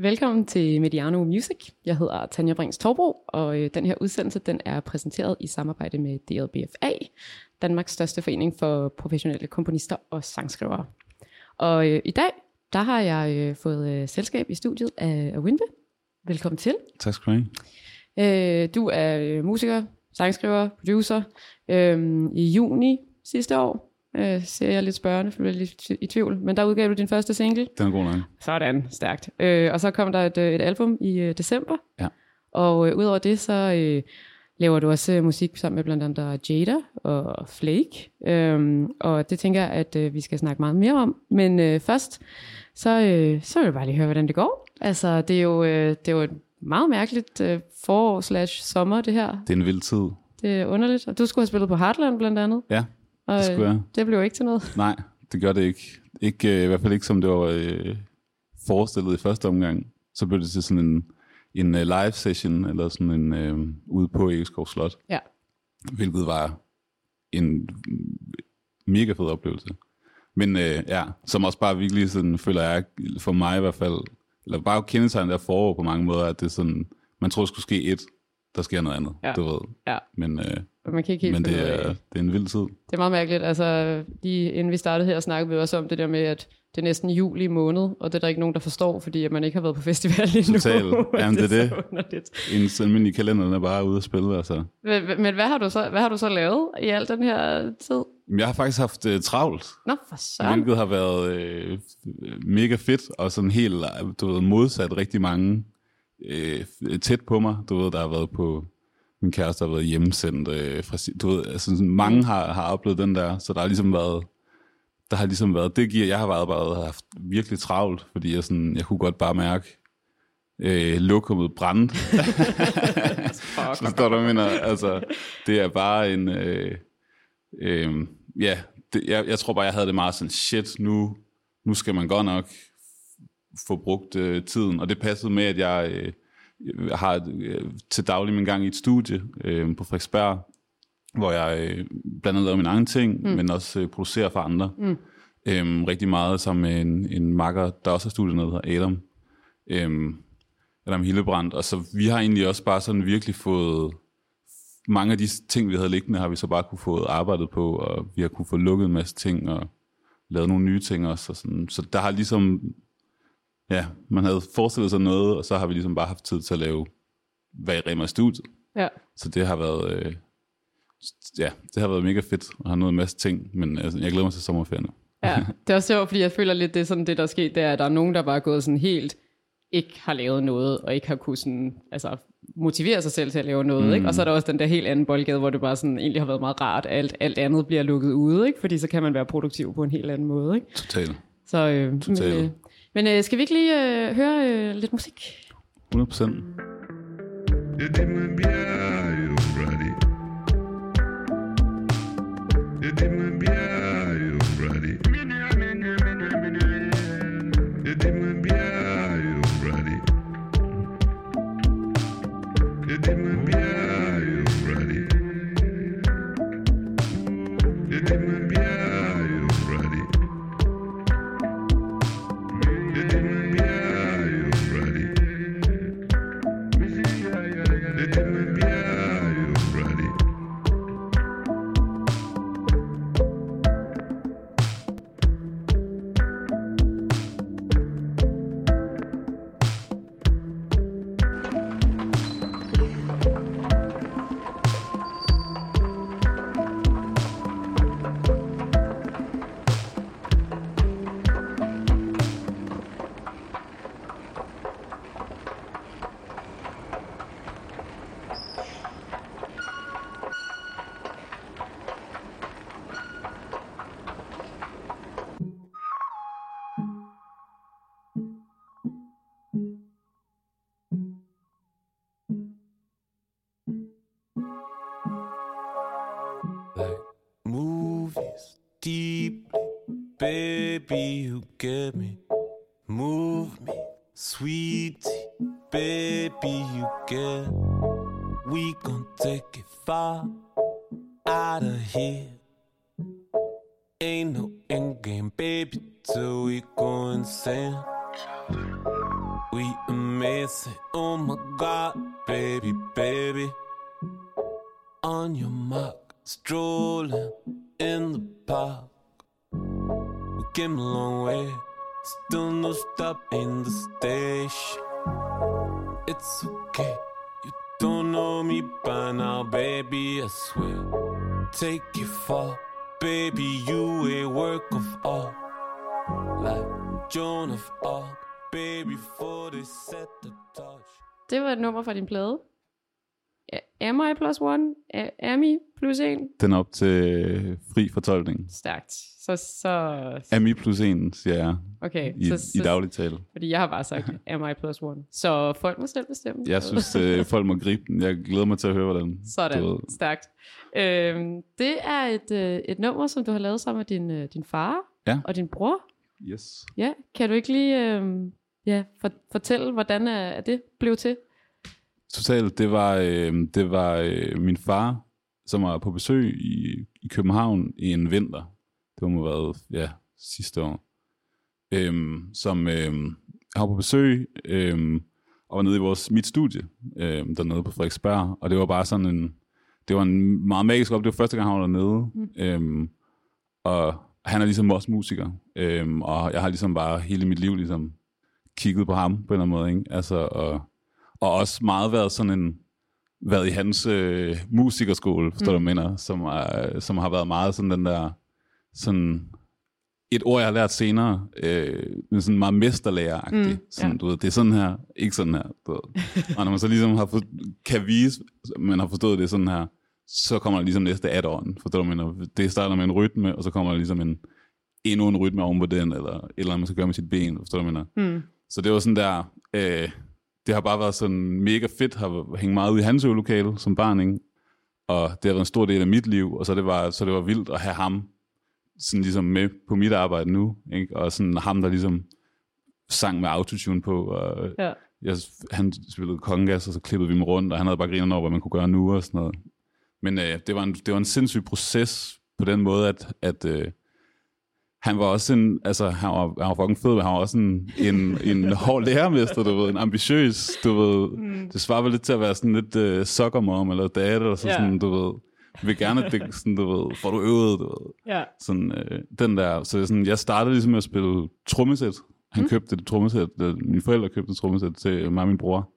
Velkommen til Mediano Music. Jeg hedder Tanja Brings Torbro, og øh, den her udsendelse den er præsenteret i samarbejde med DLBFA, Danmarks største forening for professionelle komponister og sangskrivere. Og øh, i dag, der har jeg øh, fået øh, selskab i studiet af, af Winbe. Velkommen til. Tak skal du have. Øh, du er øh, musiker, sangskriver, producer. Øh, I juni sidste år øh, ser jeg lidt spørgende, for jeg er lidt i tvivl. Men der udgav du din første single. Den er god nok. Sådan, stærkt. Øh, og så kom der et, øh, et album i øh, december. Ja. Og øh, udover det, så øh, laver du også øh, musik sammen med blandt andet Jada og Flake. Øhm, og det tænker jeg, at øh, vi skal snakke meget mere om. Men øh, først, så, øh, så vil jeg bare lige høre, hvordan det går. Altså, det er jo, øh, det er jo et meget mærkeligt øh, forår slash sommer, det her. Det er en vild tid. Det er underligt. Og du skulle have spillet på Heartland blandt andet. Ja, Og det skulle øh, jeg. det blev ikke til noget. Nej, det gør det ikke. ikke øh, I hvert fald ikke, som det var øh, forestillet i første omgang. Så blev det til sådan en, en uh, live session, eller sådan en øh, ude på Egeskov Slot, Ja. hvilket var en mega fed oplevelse. Men øh, ja, som også bare virkelig sådan, føler jeg, for mig i hvert fald, eller bare kendetegnet der forår på mange måder, at det er sådan, man tror, der skulle ske et, der sker noget andet, Ja. du ved. Ja. Men, øh, Og man kan ikke helt men det, er, det er en vild tid. Det er meget mærkeligt. Altså, lige inden vi startede her, snakkede vi også om det der med, at det er næsten juli måned, og det er der ikke nogen, der forstår, fordi at man ikke har været på festival endnu. Total. Jamen, det er det. så underligt. Ens almindelige kalender er bare ude at spille, altså. Men, men hvad, har du så, hvad har du så lavet i al den her tid? Jeg har faktisk haft uh, travlt, Nå, for søren. hvilket har været øh, mega fedt, og sådan helt, du ved, modsat rigtig mange øh, tæt på mig. Du ved, der har været på, min kæreste har været hjemmesendt øh, fra, du ved, altså sådan, mange har, har oplevet den der, så der har ligesom været, der har ligesom været, det giver, jeg har været bare haft virkelig travlt, fordi jeg, sådan, jeg kunne godt bare mærke, øh, lokummet. Forstår du, hvad jeg mener? Altså, det er bare en... Øh, øh, ja, det, jeg, jeg tror bare, jeg havde det meget sådan, shit, nu, nu skal man godt nok få brugt øh, tiden. Og det passede med, at jeg, øh, jeg har øh, til daglig min gang i et studie øh, på Frederiksberg, hvor jeg øh, blandt andet laver mine egne ting, mm. men også øh, producerer for andre. Mm. Øhm, rigtig meget sammen med en, en makker, der også har studiet nede, der hedder Adam. Øhm, Adam Hillebrand. Og så vi har egentlig også bare sådan virkelig fået mange af de ting, vi havde liggende, har vi så bare kunne få arbejdet på, og vi har kunne få lukket en masse ting, og lavet nogle nye ting også. Og sådan. Så der har ligesom, ja, man havde forestillet sig noget, og så har vi ligesom bare haft tid til at lave, hvad i Rema studiet. Ja. Så det har været, øh, ja, det har været mega fedt, og har nået en masse ting, men altså, jeg glæder mig til sommerferien nu. ja, det er også sjovt, fordi jeg føler lidt, det er sådan det, der er sket, det er, at der er nogen, der bare er gået sådan helt, ikke har lavet noget, og ikke har kunnet sådan, altså, motivere sig selv til at lave noget, mm. ikke? Og så er der også den der helt anden boldgade, hvor det bare sådan egentlig har været meget rart, at alt, alt andet bliver lukket ude, ikke? Fordi så kan man være produktiv på en helt anden måde, ikke? Totalt. Så, øh, øh, men øh, skal vi ikke lige øh, høre øh, lidt musik? 100 procent. Eu Baby, you get me. Fra din plade. Am I plus one? Am I plus en? Den er op til øh, fri fortolkning. Stærkt. Så, så, Ami plus en, siger jeg okay. i, så, i daglig tale. Fordi jeg har bare sagt, am I plus one. Så folk må selv bestemme. Jeg synes, øh, folk må gribe den. Jeg glæder mig til at høre, hvordan Sådan, du stærkt. Øhm, det er et, øh, et nummer, som du har lavet sammen med din, øh, din far Ja. og din bror. Yes. Ja, kan du ikke lige øh, ja, for, fortælle, hvordan er, er det blev til? Totalt, det var, øh, det var øh, min far, som var på besøg i, i København i en vinter. Det må have været, ja, sidste år. Øhm, som øh, jeg var på besøg, øh, og var nede i vores, mit studie, øh, dernede på Frederiksberg, og det var bare sådan en, det var en meget magisk op. Det var første gang, han var dernede. Mm. Øhm, og han er ligesom også musiker, øhm, og jeg har ligesom bare hele mit liv ligesom kigget på ham på en eller anden måde, ikke? Altså, og, og også meget været sådan en, været i hans øh, musikerskole, forstår mm. du, mener, som, er, som har været meget sådan den der, sådan et ord, jeg har lært senere, øh, men sådan meget mesterlærer mm, sådan, ja. du ved, det er sådan her, ikke sådan her. Du ved. og når man så ligesom har for, kan vise, man har forstået det sådan her, så kommer der ligesom næste add-on, forstår du, mener? Det starter med en rytme, og så kommer der ligesom en, endnu en rytme oven på den, eller et eller andet, man skal gøre med sit ben, forstår du, mener? Mm. Så det var sådan der, øh, det har bare været sådan mega fedt, har hængt meget ud i hans øvelokale som barn, ikke? og det har været en stor del af mit liv, og så det var, så det var vildt at have ham sådan ligesom med på mit arbejde nu, ikke? og sådan ham, der ligesom sang med autotune på, og Ja. jeg, han spillede kongas, og så klippede vi dem rundt, og han havde bare grinet over, hvad man kunne gøre nu og sådan noget. Men øh, det, var en, det var en sindssyg proces på den måde, at, at øh, han var også en, altså han var, han var fucking fed, men han var også en, en, en hård lærermester, du ved, en ambitiøs, du ved, mm. det svarer vel lidt til at være sådan lidt øh, sokkermom eller dad, eller så Ja. sådan, du ved, vil gerne, at det, sådan, du ved, får du øvet, du ved, Ja. sådan, øh, den der, så sådan, jeg startede ligesom med at spille trommesæt, han mm. købte et trommesæt, mine forældre købte et trommesæt til mig og min bror,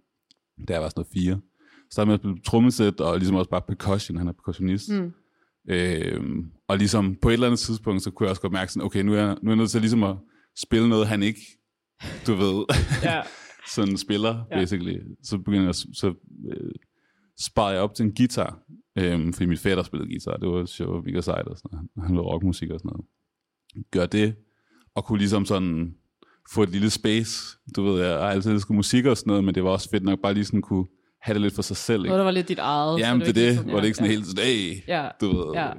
da jeg var sådan noget fire, startede med at spille trommesæt, og ligesom også bare percussion, han er percussionist, Mm. Øhm, og ligesom på et eller andet tidspunkt, så kunne jeg også godt mærke sådan, okay, nu er, jeg, nu er jeg nødt til ligesom at spille noget, han ikke, du ved, Ja. sådan spiller, Ja. basically. Så begyndte jeg, så øh, sparede jeg op til en guitar, øhm, fordi min fætter spillede guitar, det var sjovt, mega sejt og sådan noget. Han lavede rockmusik og sådan noget. Gør det, og kunne ligesom sådan få et lille space, du ved, jeg har altid elsket musik og sådan noget, men det var også fedt nok bare lige sådan kunne have det lidt for sig selv, ikke? Noget, der var lidt dit eget. Jamen, det er det, sådan- hvor det ikke sådan ja. helt sådan, hey, Ja. du ved, Ja.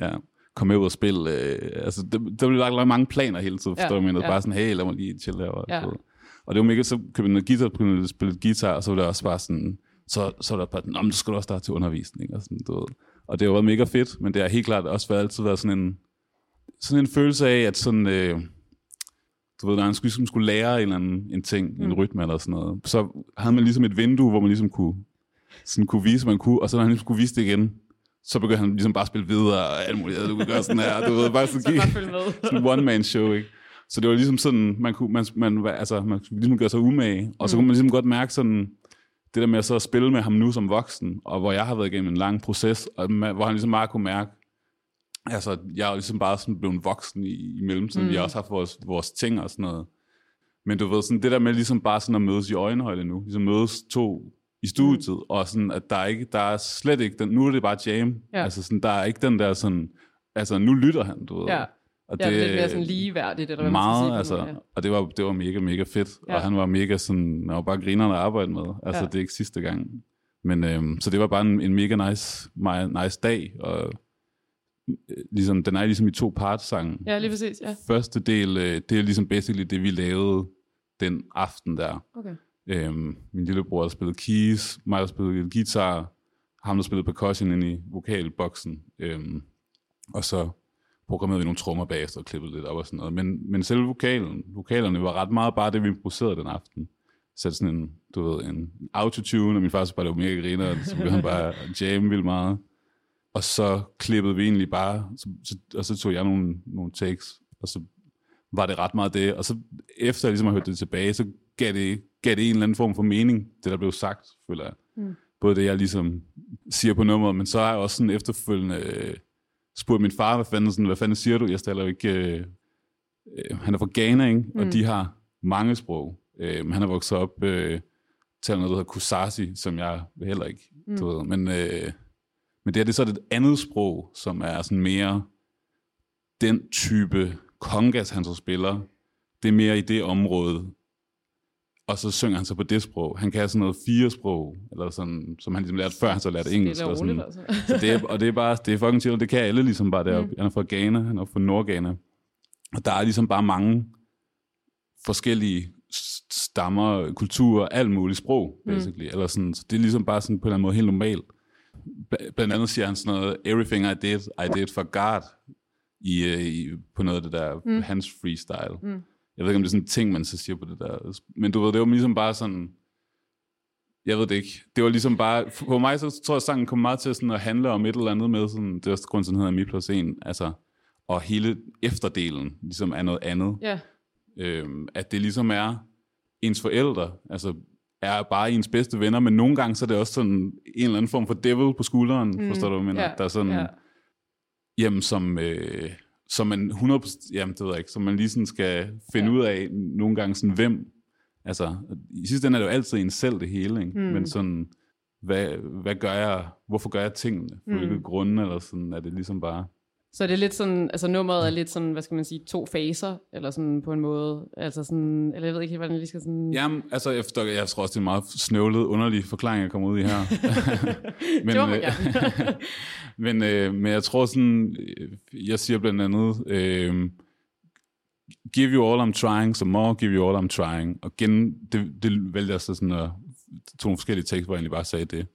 ja. kom med ud og spille. Øh, altså, der, der blev lagt, mange planer hele tiden, forstår Ja, men ja. bare sådan, hey, lad mig lige chill her. Ja. Og det var mega, så købte jeg noget guitar, begyndte at spille guitar, og så var det også bare sådan, så, så var der bare, Nå, men du også starte til undervisning, og sådan, du ved. Og det har været mega fedt, men det har helt klart også været, altid været sådan en, sådan en følelse af, at sådan, øh, du ved, når man skulle, skulle lære en eller anden en ting, mm. en rytme eller sådan noget, så havde man ligesom et vindue, hvor man ligesom kunne, sådan kunne vise, man kunne, og så når han ligesom kunne vise det igen, så begyndte han ligesom bare at spille videre, og alt muligt, du kunne gøre sådan her, du ved, bare sådan, Så bare sådan en one-man show, ikke? Så det var ligesom sådan, man kunne, man, man, altså, man kunne ligesom gøre sig umage, og så kunne man ligesom godt mærke sådan, det der med at så spille med ham nu som voksen, og hvor jeg har været igennem en lang proces, og ma- hvor han ligesom bare kunne mærke, altså, jeg er ligesom bare sådan blevet voksen i, i mellemtiden, mm. vi har også haft vores, vores ting og sådan noget, men du ved, sådan det der med ligesom bare sådan at mødes i øjenhøjde nu, ligesom mødes to i studietid, mm. og sådan, at der er ikke, der er slet ikke, den, nu er det bare jam, Ja. altså sådan, der er ikke den der sådan, altså nu lytter han, du ved, Ja. og Ja, det er mere sådan ligeværdigt, eller hvad meget, man skal sige. altså, og det var, det var mega, mega fedt, Ja. ja. og han var mega sådan, han var bare grineren at arbejde med, altså Ja. ja. det er ikke sidste gang, men øhm, så det var bare en, en mega nice, nice dag, og ligesom, den er ligesom i to parts sangen. Ja, lige præcis, ja. Første del, øh, det er ligesom basically det, vi lavede den aften der. Okay. Øhm, min lillebror der spillede keys, mig der spillede guitar, ham der spillede percussion ind i vokalboksen, øhm, og så programmerede vi nogle trommer bagefter og klippede lidt op og sådan noget. Men, men selve vokalen, vokalerne var ret meget bare det, vi improviserede den aften. sætte sådan en, du ved, en autotune, og min far så bare, det var mega griner, og så begyndte han bare jamme vildt meget. Og så klippede vi egentlig bare, så, så, og så tog jeg nogle, nogle takes, og så var det ret meget det. Og så efter jeg ligesom har hørt det tilbage, så gav det, gav det en eller anden form for mening, det der blev sagt, føler jeg. Mm. Både det, jeg ligesom siger på nummeret, men så har jeg også sådan efterfølgende øh, spurgt min far, hvad fanden, sådan, hvad fanden siger du? Jeg stiller jo ikke... Øh, øh, han er fra Ghana, ikke? Mm. og de har mange sprog. Øh, men han er vokset op øh, til noget, der hedder Kusasi, som jeg heller ikke, mm. du ved. Men, øh, men det er det så er et andet sprog, som er sådan mere den type kongas, han så spiller. Det er mere i det område, og så synger han så på det sprog. Han kan sådan noget fire sprog, eller sådan, som han ligesom lærte før, han så lærte engelsk. Og sådan. altså. Så det er, og det er bare, det er fucking chill, det kan alle ligesom bare deroppe. Mm. Han er fra Ghana, han er fra Nordghana. Og der er ligesom bare mange forskellige stammer, kulturer, alt muligt sprog, basically. Mm. Eller sådan, så det er ligesom bare sådan på en eller anden måde helt normalt. Bl- Blandt andet siger han sådan noget, everything I did, I did for God, i, øh, i, på noget af det der, mm. hans freestyle. Mm. Jeg ved ikke, om det er sådan en ting, man så siger på det der. Men du ved, det var ligesom bare sådan, jeg ved det ikke. Det var ligesom bare, for mig så tror jeg, sangen kom meget til sådan at handle om et eller andet med, sådan, det er også grund til, den hedder Mi plus 1, altså, og hele efterdelen ligesom er noget andet. Ja, Øhm, at det ligesom er ens forældre, altså er bare ens bedste venner, men nogle gange så er det også sådan en eller anden form for devil på skulderen, mm. forstår du, hvad jeg mener? ja, Der er sådan, ja. jamen som, øh, som man 100%, jamen det ved jeg ikke, som man lige sådan skal finde Ja. ud af nogle gange sådan, hvem, altså i sidste ende er det jo altid en selv det hele, ikke? Mm. men sådan, hvad, hvad gør jeg, hvorfor gør jeg tingene, for mm. hvilke grunde, eller sådan, er det ligesom bare, Så det er lidt sådan, altså nummeret er lidt sådan, hvad skal man sige, to faser, eller sådan på en måde, altså sådan, eller jeg ved ikke helt, hvordan jeg lige skal sådan... Jamen, altså, efter, jeg tror også, det er en meget snøvlet, underlig forklaring, jeg kommer ud i her. men, Det øh, men, øh, men jeg tror sådan, jeg siger blandt andet, øh, give you all I'm trying, some more, give you all I'm trying. Og gen, det, det vælger jeg så sådan at, to forskellige tekster, hvor jeg egentlig bare sagde det.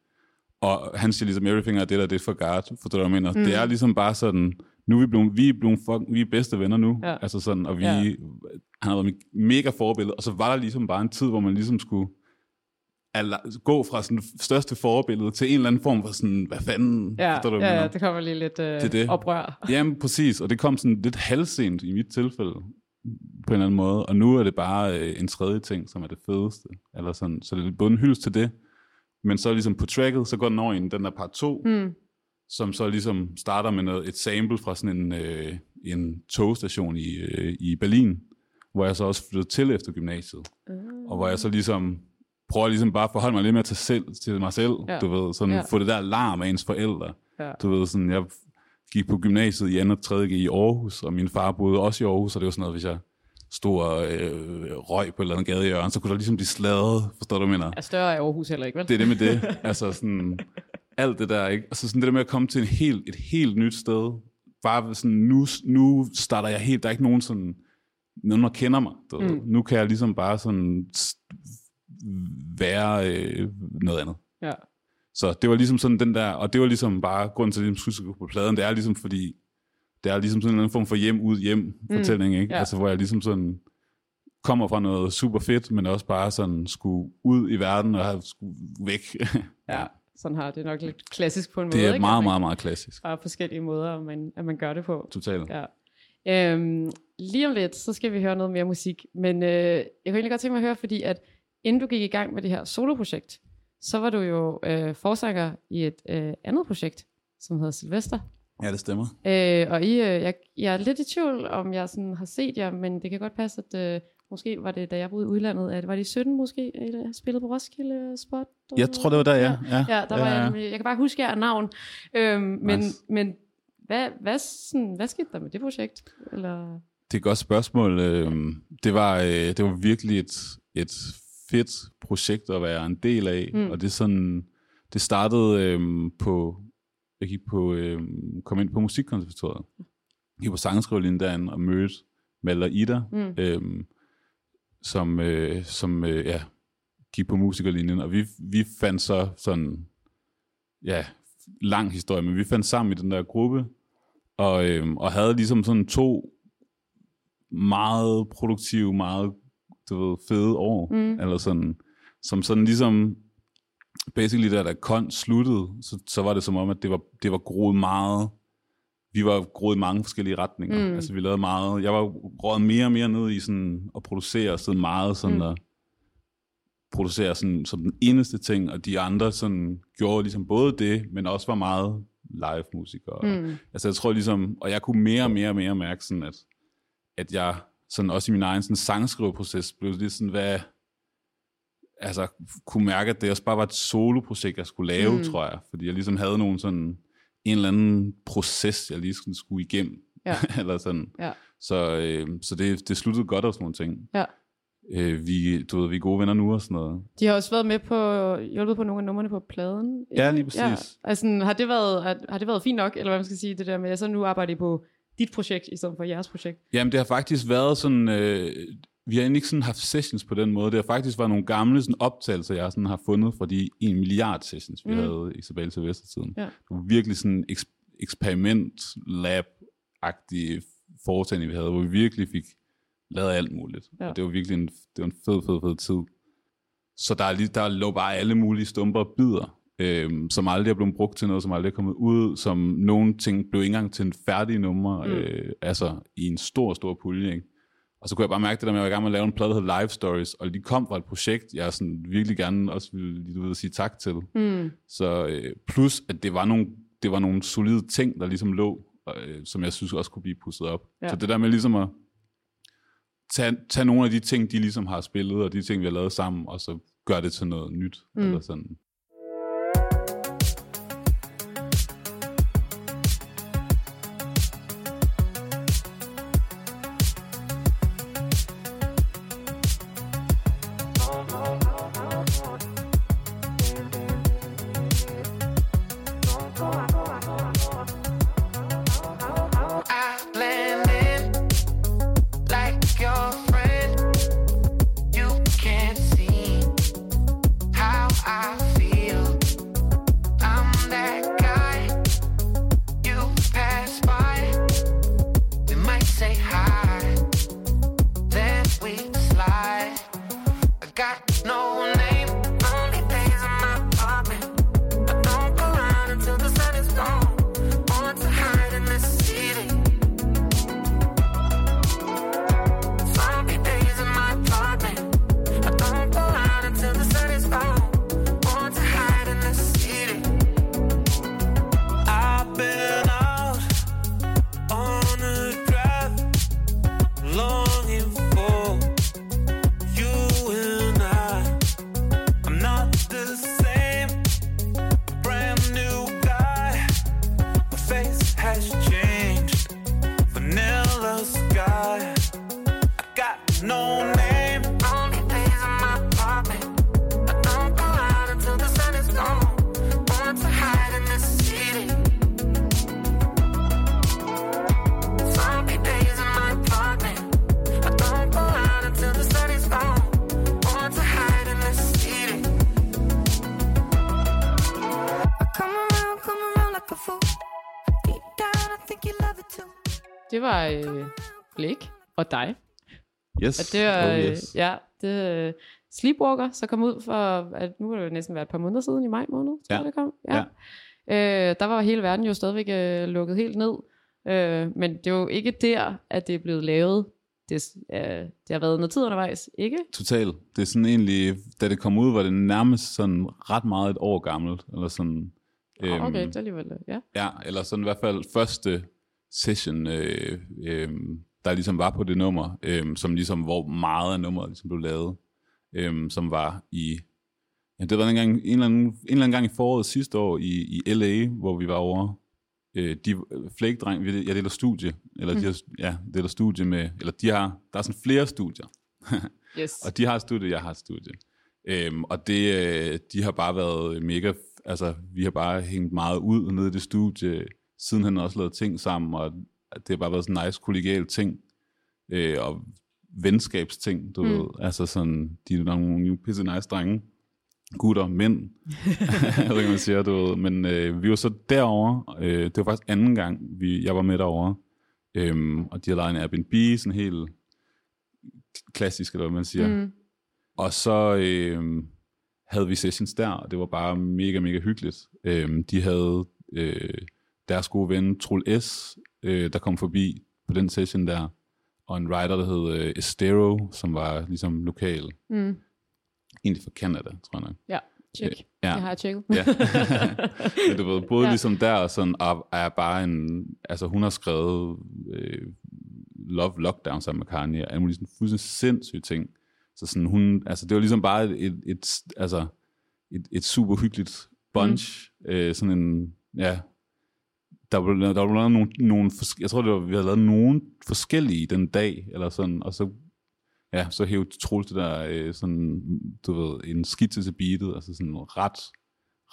Og han siger ligesom, everything I did, I did for God, for det, jeg mener. Mm. Det er ligesom bare sådan, nu er vi blevet, vi er blevet fuck, vi er bedste venner nu. Ja. Altså sådan, og vi, Ja. han har været mega forbillede, og så var der ligesom bare en tid, hvor man ligesom skulle gå fra sådan største forbillede til en eller anden form for sådan, hvad fanden, Ja, forstår du, hvad ja, ja, det kommer lige lidt øh, Til det. oprør. Jamen, præcis. Og det kom sådan lidt halvsent i mit tilfælde, på en eller anden måde. Og nu er det bare øh, en tredje ting, som er det fedeste. Eller sådan, så det er både en hyldest til det, men så ligesom på tracket, så går den over i en- den der part 2, mm. som så ligesom starter med noget, et sample fra sådan en, øh, en togstation i, øh, i Berlin, hvor jeg så også flyttede til efter gymnasiet. Mm. Og hvor jeg så ligesom prøver ligesom bare at forholde mig lidt mere til, selv, til mig selv, Ja. du ved, sådan Ja. få det der larm af ens forældre. Ja. Du ved, sådan, jeg gik på gymnasiet i 2. og 3. G i Aarhus, og min far boede også i Aarhus, og det var sådan noget, hvis jeg stod og øh, røg på et eller andet gadehjørne, så kunne der ligesom blive sladret, forstår du, mener? Er større er Aarhus heller ikke, vel? Det er det med det. altså sådan, alt det der, ikke? Altså sådan det der med at komme til en helt, et helt nyt sted. Bare sådan, nu, nu starter jeg helt, der er ikke nogen sådan, nogen der kender mig. Du mm. Nu kan jeg ligesom bare sådan være øh, noget andet. Ja. Så det var ligesom sådan den der, og det var ligesom bare grund til, at jeg skulle gå på pladen, det er ligesom fordi, det er ligesom sådan en eller anden form for hjem ud hjem fortælling, ikke? ja. Altså hvor jeg ligesom sådan kommer fra noget super fedt, men også bare sådan skulle ud i verden og have skulle væk. ja. Sådan har det nok lidt klassisk på en det måde, er ikke? meget, meget, meget klassisk. Bare forskellige måder, man, at man gør det på. Totalt. Ja. Øhm, lige om lidt, så skal vi høre noget mere musik. Men øh, jeg kunne egentlig godt tænke mig at høre, fordi at inden du gik i gang med det her soloprojekt, så var du jo øh, forsanger i et øh, andet projekt, som hedder Sylvester. Ja, det stemmer. Øh, og I, øh, jeg, jeg er lidt i tvivl, om jeg sådan har set jer, men det kan godt passe, at øh, måske var det, da jeg boede i udlandet, at var det i 17 måske, eller spillede på Roskilde Spot? Jeg tror, det var der, ja. Ja, Ja, der var ja, jeg, jeg kan bare huske jer navn. Øhm, men, Nice. men hvad, hvad, sådan, hvad skete der med det projekt? Eller? Det er et godt spørgsmål. Øhm, Det var, øh, det var virkelig et, et fedt projekt at være en del af, mm. og det er sådan, det startede øhm, på, jeg gik på, øhm, kom ind på musikkonservatoriet. Jeg gik på sangskrivelinjen derinde og mødte Malte og Ida, mm. øhm, som, øh, som øh, ja, gik på musikerlinjen, og vi, vi fandt så sådan, ja, lang historie, men vi fandt sammen i den der gruppe, og, øhm, og havde ligesom sådan to meget produktive, meget du ved, fede år, mm. eller sådan, som sådan ligesom, basically da der kon sluttede, så, så var det som om, at det var, det var groet meget, vi var groet i mange forskellige retninger. Mm. Altså vi lavede meget, jeg var rådet mere og mere ned i sådan at producere sådan meget sådan mm. at producere sådan, som den eneste ting, og de andre sådan gjorde ligesom både det, men også var meget live musikere. Mm. Altså jeg tror ligesom, og jeg kunne mere og mere og mere mærke sådan, at, at jeg sådan også i min egen sådan sangskriveproces blev det sådan, hvad, altså kunne mærke, at det også bare var et soloprojekt, jeg skulle lave, mm. tror jeg. Fordi jeg ligesom havde nogen sådan, en eller anden proces, jeg lige skulle, skulle igennem. Ja. eller sådan. Ja. Så, øh, så det, det sluttede godt og sådan nogle ting. Ja. Øh, vi, du ved, vi er gode venner nu og sådan noget. De har også været med på, hjulpet på nogle af numrene på pladen. Ja, lige præcis. Ja. Altså, har, det været, har, har det været fint nok, eller hvad man skal sige, det der med, at så nu arbejder I på dit projekt, i stedet for jeres projekt? Jamen, det har faktisk været sådan... Øh, vi har egentlig ikke sådan haft sessions på den måde. Det har faktisk været nogle gamle sådan, optagelser, jeg sådan har fundet fra de en milliard sessions, vi mm. havde i Sabal Silvester-tiden. Ja. Det var virkelig sådan eks- eksperiment lab-agtige foretagende, vi havde, hvor vi virkelig fik lavet alt muligt. Ja. Og det var virkelig en, det var en fed, fed, fed tid. Så der, er lige, der lå bare alle mulige stumper og bidder, øhm, som aldrig er blevet brugt til noget, som aldrig er kommet ud, som nogle ting blev ikke engang til en færdig nummer, mm. øh, altså i en stor, stor pulje. Ikke? Og så kunne jeg bare mærke det der med, at jeg var i gang med at lave en plade, der hedder Live Stories, og de kom fra et projekt, jeg sådan virkelig gerne også ville du ved, sige tak til. Mm. Så øh, plus, at det var nogle, det var nogle solide ting, der ligesom lå, øh, som jeg synes også kunne blive pusset op. Ja. Så det der med ligesom at tage, tage nogle af de ting, de ligesom har spillet, og de ting, vi har lavet sammen, og så gøre det til noget nyt. Mm. Eller sådan. Var øh, Blake og dig. Yes. Og det var, oh, øh, yes. ja, det øh, Sleepwalker, så kom ud for, at nu er det jo næsten været et par måneder siden, i maj måned, tror Ja. det kom. Ja. Øh, der var hele verden jo stadigvæk øh, lukket helt ned. Øh, men det er jo ikke der, at det er blevet lavet. Det, øh, det har været noget tid undervejs, ikke? Total. Det er sådan egentlig, da det kom ud, var det nærmest sådan ret meget et år gammelt. Eller sådan, Øhm, okay, det er alligevel, øh, ja. Ja, eller sådan i hvert fald første session, øh, øh, der ligesom var på det nummer, øh, som ligesom, hvor meget af nummeret ligesom blev lavet, øh, som var i, ja, det var en, gang, en, eller anden, en eller anden gang i foråret sidste år i, i LA, hvor vi var over, øh, de, Flake Dreng, vi, jeg deler studie, eller mm. de har, ja, deler studie med, eller de har, der er sådan flere studier, Yes. og de har et studie, jeg har et studie. Øhm, og det, øh, de har bare været mega, altså vi har bare hængt meget ud nede i det studie, siden han også lavet ting sammen, og det har bare været sådan en nice kollegial ting, øh, og venskabsting, du mm. ved, altså sådan, de er nogle pisse nice drenge, gutter, mænd, jeg ved ikke, man siger, du ved, men øh, vi var så derovre, øh, det var faktisk anden gang, vi, jeg var med derovre, øhm, og de har lejet en Airbnb, sådan helt klassisk, eller hvad man siger, Mm. og så, øh, havde vi sessions der, og det var bare mega, mega hyggeligt. Øhm, de havde øh, deres gode ven, Trul S., øh, der kom forbi på den session der, og en writer, der hed øh, Estero, som var ligesom lokal. Mm. Egentlig fra Canada, tror jeg nok. Ja, check. Ja. Det har jeg tjekket. Ja. Du ved, både Ja. ja. ligesom der, og sådan, og er bare en, altså hun har skrevet øh, Love Lockdown sammen med Kanye, og alle mulige sådan fuldstændig sindssyge ting. Så sådan hun, altså det var ligesom bare et, et, et altså et, et super hyggeligt bunch, mm. øh, sådan en, ja, der var, der var lavet nogle, nogle jeg tror, det var, vi havde lavet nogle forskellige den dag, eller sådan, og så, ja, så hævde Troels det der, øh, sådan, du ved, en skitse til beatet, altså sådan ret,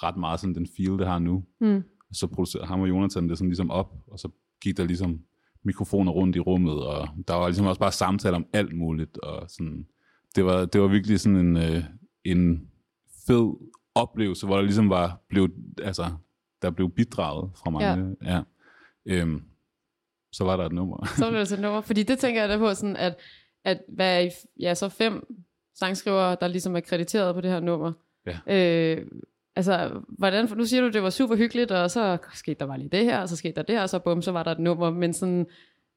ret meget sådan den feel, det har nu. Mm. Og så producerede ham og Jonathan det sådan ligesom op, og så gik der ligesom mikrofoner rundt i rummet, og der var ligesom også bare samtaler om alt muligt, og sådan, det var, det var virkelig sådan en, øh, en fed oplevelse, hvor der ligesom var blevet, altså, der blev bidraget fra mange, ja. ja. Øhm, så var der et nummer. Så var det altså et nummer. Fordi det tænker jeg da på, sådan at, at hvad er ja, så fem sangskrivere, der ligesom er krediteret på det her nummer. Ja. Øh, altså, hvordan, nu siger du, det var super hyggeligt, og så skete der bare lige det her, og så skete der det her, og så bum, så var der et nummer. Men sådan,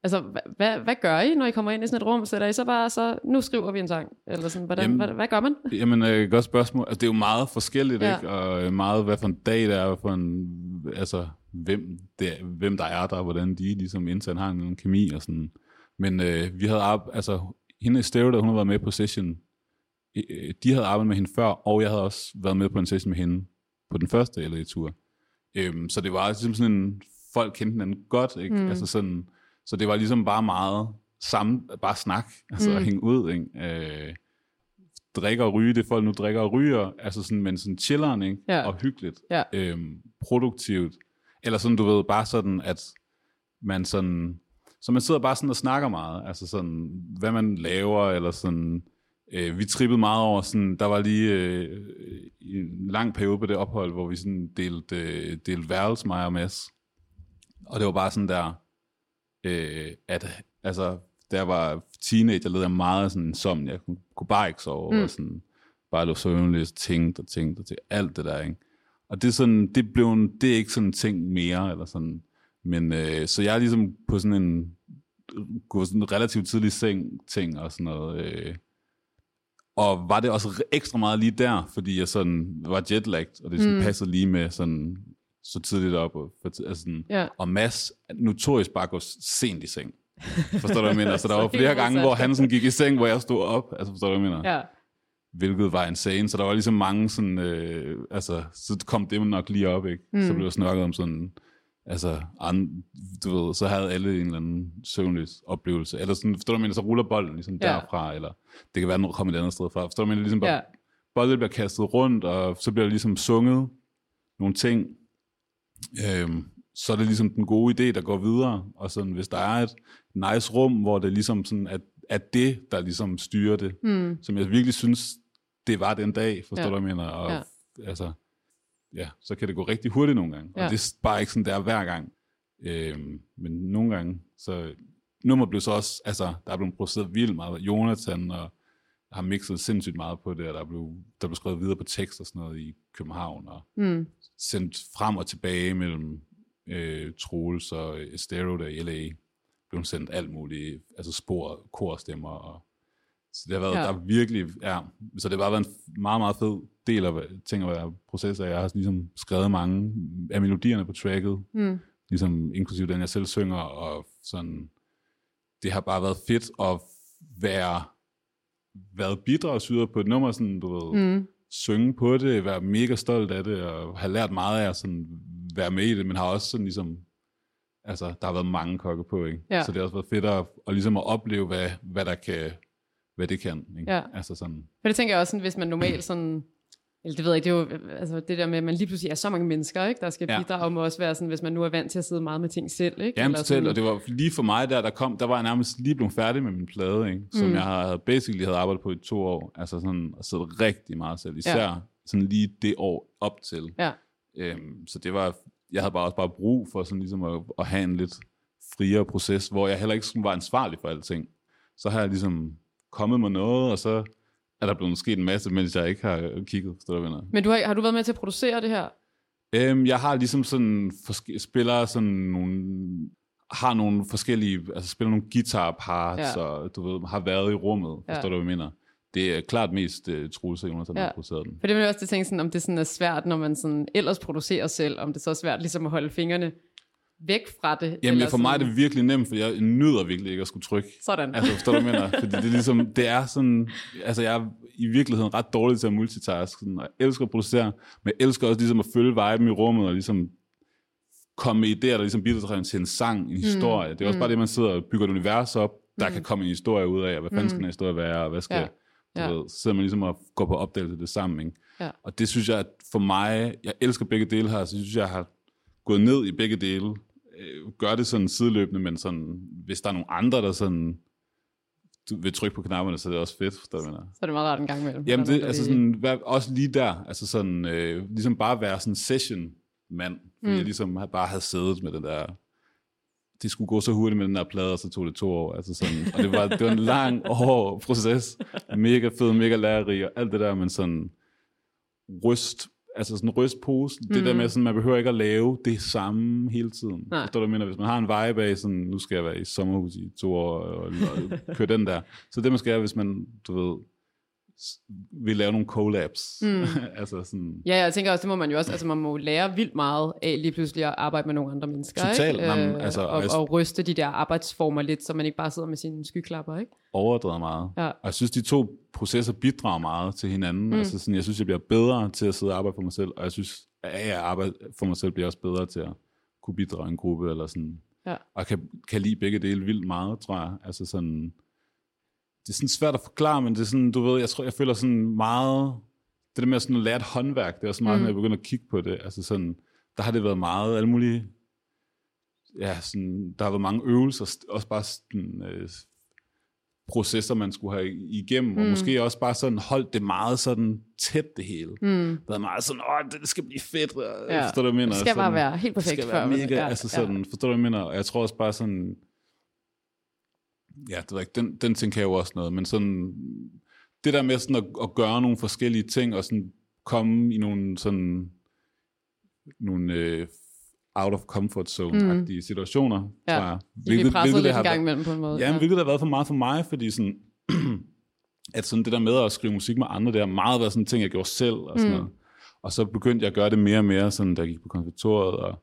altså, hvad, hvad, gør I, når I kommer ind i sådan et rum? Sætter I så bare, så nu skriver vi en sang? Eller sådan, hvordan, Jamen- hvad, hvad gør man? Jamen, øh, godt spørgsmål. Altså, det er jo meget forskelligt, Ja. ikke? Og øh, meget, hvad for en dag det er, for en, altså, hvem, det, er- hvem der er der, hvordan de ligesom internt har en kemi og sådan. Men øh, vi havde arbejdet, altså, hende i Stereo, der hun har været med på session, øh, de havde arbejdet med hende før, og jeg havde også været med på en session med hende på den første LA-tur. Øhm, så det var ligesom sådan en, folk kendte hinanden godt, ikke? Mm. Altså sådan, så det var ligesom bare meget sammen, bare snak, altså mm. at hænge ud, ikke? Øh, drikke og ryge, det folk nu drikker og ryger, altså sådan, men sådan chilleren, ikke? Ja. Og hyggeligt. Ja. Øhm, produktivt. Eller sådan, du ved, bare sådan, at man sådan, så man sidder bare sådan og snakker meget, altså sådan, hvad man laver, eller sådan, øh, vi trippede meget over sådan, der var lige øh, en lang periode på det ophold, hvor vi sådan delte, øh, delte værelse, mig og Mads. Og det var bare sådan der, øh, at altså, da jeg var teenager, led jeg meget sådan som jeg kunne, kunne bare ikke sove, mm. og sådan, bare lå søvnløs, tænkte og tænkte og tænkte, alt det der, ikke? Og det er sådan, det blev en, det er ikke sådan en ting mere, eller sådan, men øh, så jeg er ligesom på sådan en, gå sådan en relativt tidlig seng ting og sådan noget, øh, og var det også ekstra meget lige der, fordi jeg sådan var jetlagt, og det sådan mm. passede lige med sådan så tidligt op. Og, for, altså sådan, Ja. og Mads notorisk bare går sent i seng. Forstår du, hvad jeg mener? Så der var flere gange, hvor han sådan gik i seng, hvor jeg stod op. Altså, forstår du, hvad jeg mener? Ja. Hvilket var insane. Så der var ligesom mange sådan, øh, altså, så kom det nok lige op, ikke? Mm. Så blev der snakket om sådan, altså, an, du ved, så havde alle en eller anden søvnløs oplevelse. Eller sådan, forstår du, mener? Så ruller bolden ligesom Ja. derfra, eller det kan være, den kommer et andet sted fra. Forstår du, mener? Ligesom bare, ja. bolden bliver kastet rundt, og så bliver der ligesom sunget nogle ting, øhm, så er det ligesom den gode idé, der går videre. Og sådan, hvis der er et nice rum, hvor det ligesom sådan, at, at det, der ligesom styrer det, mm. som jeg virkelig synes, det var den dag, forstår Ja. du, hvad jeg mener? Og, Ja. altså, ja, så kan det gå rigtig hurtigt nogle gange. Ja. Og det er bare ikke sådan, det er hver gang. Øhm, men nogle gange, så nummer blev så også, altså, der er blevet produceret vildt meget. Jonathan og har mixet sindssygt meget på det, og der blev, der blev skrevet videre på tekst og sådan noget i København, og Mm. sendt frem og tilbage mellem øh, Troels og Estero der i LA. Blev sendt alt muligt, altså spor, korstemmer. Og, så det har været, Ja. der er virkelig, ja, så det har bare været en meget, meget fed del af ting at være proces af. Jeg har ligesom skrevet mange af melodierne på tracket, Mm. ligesom inklusive den, jeg selv synger, og sådan, det har bare været fedt at være, været bidragsyder på et nummer, sådan, du ved, Mm. synge på det, være mega stolt af det, og have lært meget af at sådan være med i det, men har også sådan ligesom, altså, der har været mange kokke på, ikke? Ja. Så det har også været fedt at, at ligesom at opleve, hvad, hvad der kan, hvad det kan, ikke? Ja. Altså sådan, For det tænker jeg også, sådan, hvis man normalt sådan, eller det ved jeg ikke, det er jo altså det der med, at man lige pludselig er så mange mennesker, ikke, der skal Ja. bidrage, må også være sådan, hvis man nu er vant til at sidde meget med ting selv, ikke? Jamen Eller selv, sådan- og det var lige for mig der, der kom, der var jeg nærmest lige blevet færdig med min plade, ikke? som Mm. jeg havde basically havde arbejdet på i to år, altså sådan, og siddet rigtig meget selv, især Ja. sådan lige det år op til. Ja, Øhm, så det var, jeg havde bare også bare brug for sådan ligesom at, at have en lidt friere proces, hvor jeg heller ikke sådan var ansvarlig for alting. Så har jeg ligesom kommet med noget, og så er der blevet sket en masse, mens jeg ikke har kigget, forstår du, mener? Men du har, har du været med til at producere det her? Øhm, jeg har ligesom sådan, forske- spiller sådan nogle, har nogle forskellige, altså spiller nogle guitar parts, Ja. ja. og du ved, har været i rummet, Ja. forstår du, hvad jeg mener? Det er klart mest uh, Troels og Jonas, der Ja. har produceret den. For det vil jeg også tænke sådan, om det sådan er svært, når man sådan ellers producerer selv, om det så er svært ligesom at holde fingrene væk fra det. Jamen, for mig er sådan- det virkelig nemt, for jeg nyder virkelig ikke at skulle trykke. Sådan. Altså, forstår du, jeg mener? Fordi det er ligesom, det er sådan, altså jeg er i virkeligheden ret dårlig til at multitask, sådan, og jeg elsker at producere, men jeg elsker også ligesom at følge viben i rummet, og ligesom komme med idéer, der ligesom bidrager til en sang, en historie. Det er også bare det, man sidder og bygger et univers op, der kan komme en historie ud af, og hvad fanden skal den her historie være, og hvad skal, Ja. ja. Ved, så sidder man ligesom og går på opdagelse det sammen, ikke? Ja. Og det synes jeg, at for mig, jeg elsker begge dele her, så jeg synes jeg, har gået ned i begge dele, øh, gør det sådan sideløbende, men sådan, hvis der er nogle andre, der sådan du vil trykke på knapperne, så er det også fedt, forstår du? Så er det meget rart en gang imellem. Jamen, det, altså sådan, vær, også lige der, altså sådan, øh, ligesom bare være sådan session-mand, fordi mm. jeg ligesom bare havde siddet med den der, det skulle gå så hurtigt med den der plade, og så tog det to år, altså sådan, og det var, det var en lang, hård proces, mega fed, mega lærerig, og alt det der, men sådan, ryst, altså sådan ryst posen, mm. det der med sådan, man behøver ikke at lave det samme hele tiden. Nej. Forstår du, mener? Hvis man har en vibe af sådan, nu skal jeg være i sommerhus i to år, og, og køre den der. Så det man skal, hvis man, du ved, vil lave nogle collabs. Mm. altså sådan, Ja, jeg tænker også, det må man jo også, altså man må lære vildt meget af lige pludselig at arbejde med nogle andre mennesker, Totalt. ikke? Jamen, Øh, altså, og, jeg- og ryste de der arbejdsformer lidt, så man ikke bare sidder med sine skyklapper, ikke? overdrevet meget. Ja. Og jeg synes, de to processer bidrager meget til hinanden. Mm. Altså sådan, jeg synes, jeg bliver bedre til at sidde og arbejde for mig selv, og jeg synes, at jeg arbejder for mig selv, bliver også bedre til at kunne bidrage i en gruppe, eller sådan. Ja. Og kan, kan lide begge dele vildt meget, tror jeg. Altså sådan, det er sådan svært at forklare, men det er sådan, du ved, jeg tror, jeg føler sådan meget, det der med at, sådan lære et håndværk, det er også meget, mm. når jeg begynder at kigge på det. Altså sådan, der har det været meget, alle mulige, ja, sådan, der har været mange øvelser, også bare sådan, øh, processer, man skulle have igennem, mm. og måske også bare sådan holdt det meget sådan tæt det hele. Mm. Været meget sådan, åh, det skal blive fedt, og, Ja. forstår du, hvad jeg mener? Det skal bare Sådan, være helt perfekt Det skal før være mega, ja, ja, altså ja. sådan, forstår du, hvad jeg mener? Og jeg tror også bare sådan, ja, det ved jeg ikke, den, den ting kan jo også noget, men sådan, det der med sådan at, at gøre nogle forskellige ting, og sådan komme i nogle sådan, nogle øh, out of comfort zone-agtige mm. situationer, Ja. tror jeg. De bliver presset lidt en gang imellem på en måde. Ja, men hvilket har været for meget for mig, fordi sådan, at sådan det der med at skrive musik med andre, det har meget været sådan ting, jeg gjorde selv, og sådan mm. noget. Og så begyndte jeg at gøre det mere og mere, sådan, da jeg gik på konservatoriet, og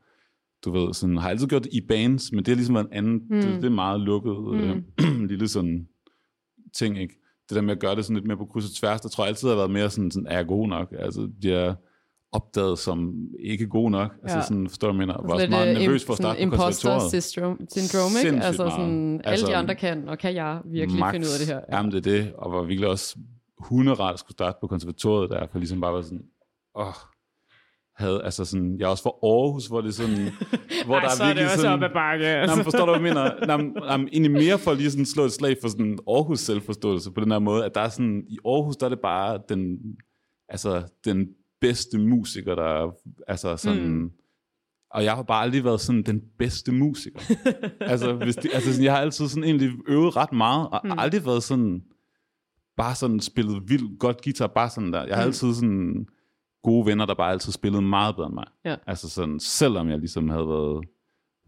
du ved, sådan, har altid gjort det i bands, men det har ligesom været en anden, mm. det, det er meget lukket, mm. øh, lille sådan ting, ikke? Det der med at gøre det sådan lidt mere på kryds og tværs, der tror jeg altid har været mere sådan, sådan er jeg god nok? Altså, de er opdaget som ikke god nok. Altså Ja. sådan, forstår du, mener? Jeg var Lidt, også meget øh, nervøs for at starte på konservatoriet. syndrome, syndrome ikke? Altså meget. sådan, alle Altså, de andre kan, og kan jeg virkelig Max. finde ud af det her? Ja. Jamen, det er det, og var virkelig også at skulle starte på konservatoriet der, for ligesom bare var sådan, åh, havde, altså sådan, jeg er også fra Aarhus, hvor det er sådan, hvor der er virkelig sådan, bakke. Nå, men forstår du, hvad jeg mener? Nå, men- nå, men egentlig mere for lige sådan slå et slag for sådan Aarhus selvforståelse på den her måde, at der er sådan, i Aarhus, der er det bare den, altså, den bedste musiker, der er, altså sådan, mm. og jeg har bare aldrig været sådan den bedste musiker. altså, hvis de, altså sådan, jeg har altid sådan egentlig øvet ret meget, og mm. aldrig været sådan, bare sådan spillet vildt godt guitar, bare sådan der. Jeg har altid sådan gode venner, der bare altid spillede meget bedre end mig. Ja. Altså sådan, selvom jeg ligesom havde været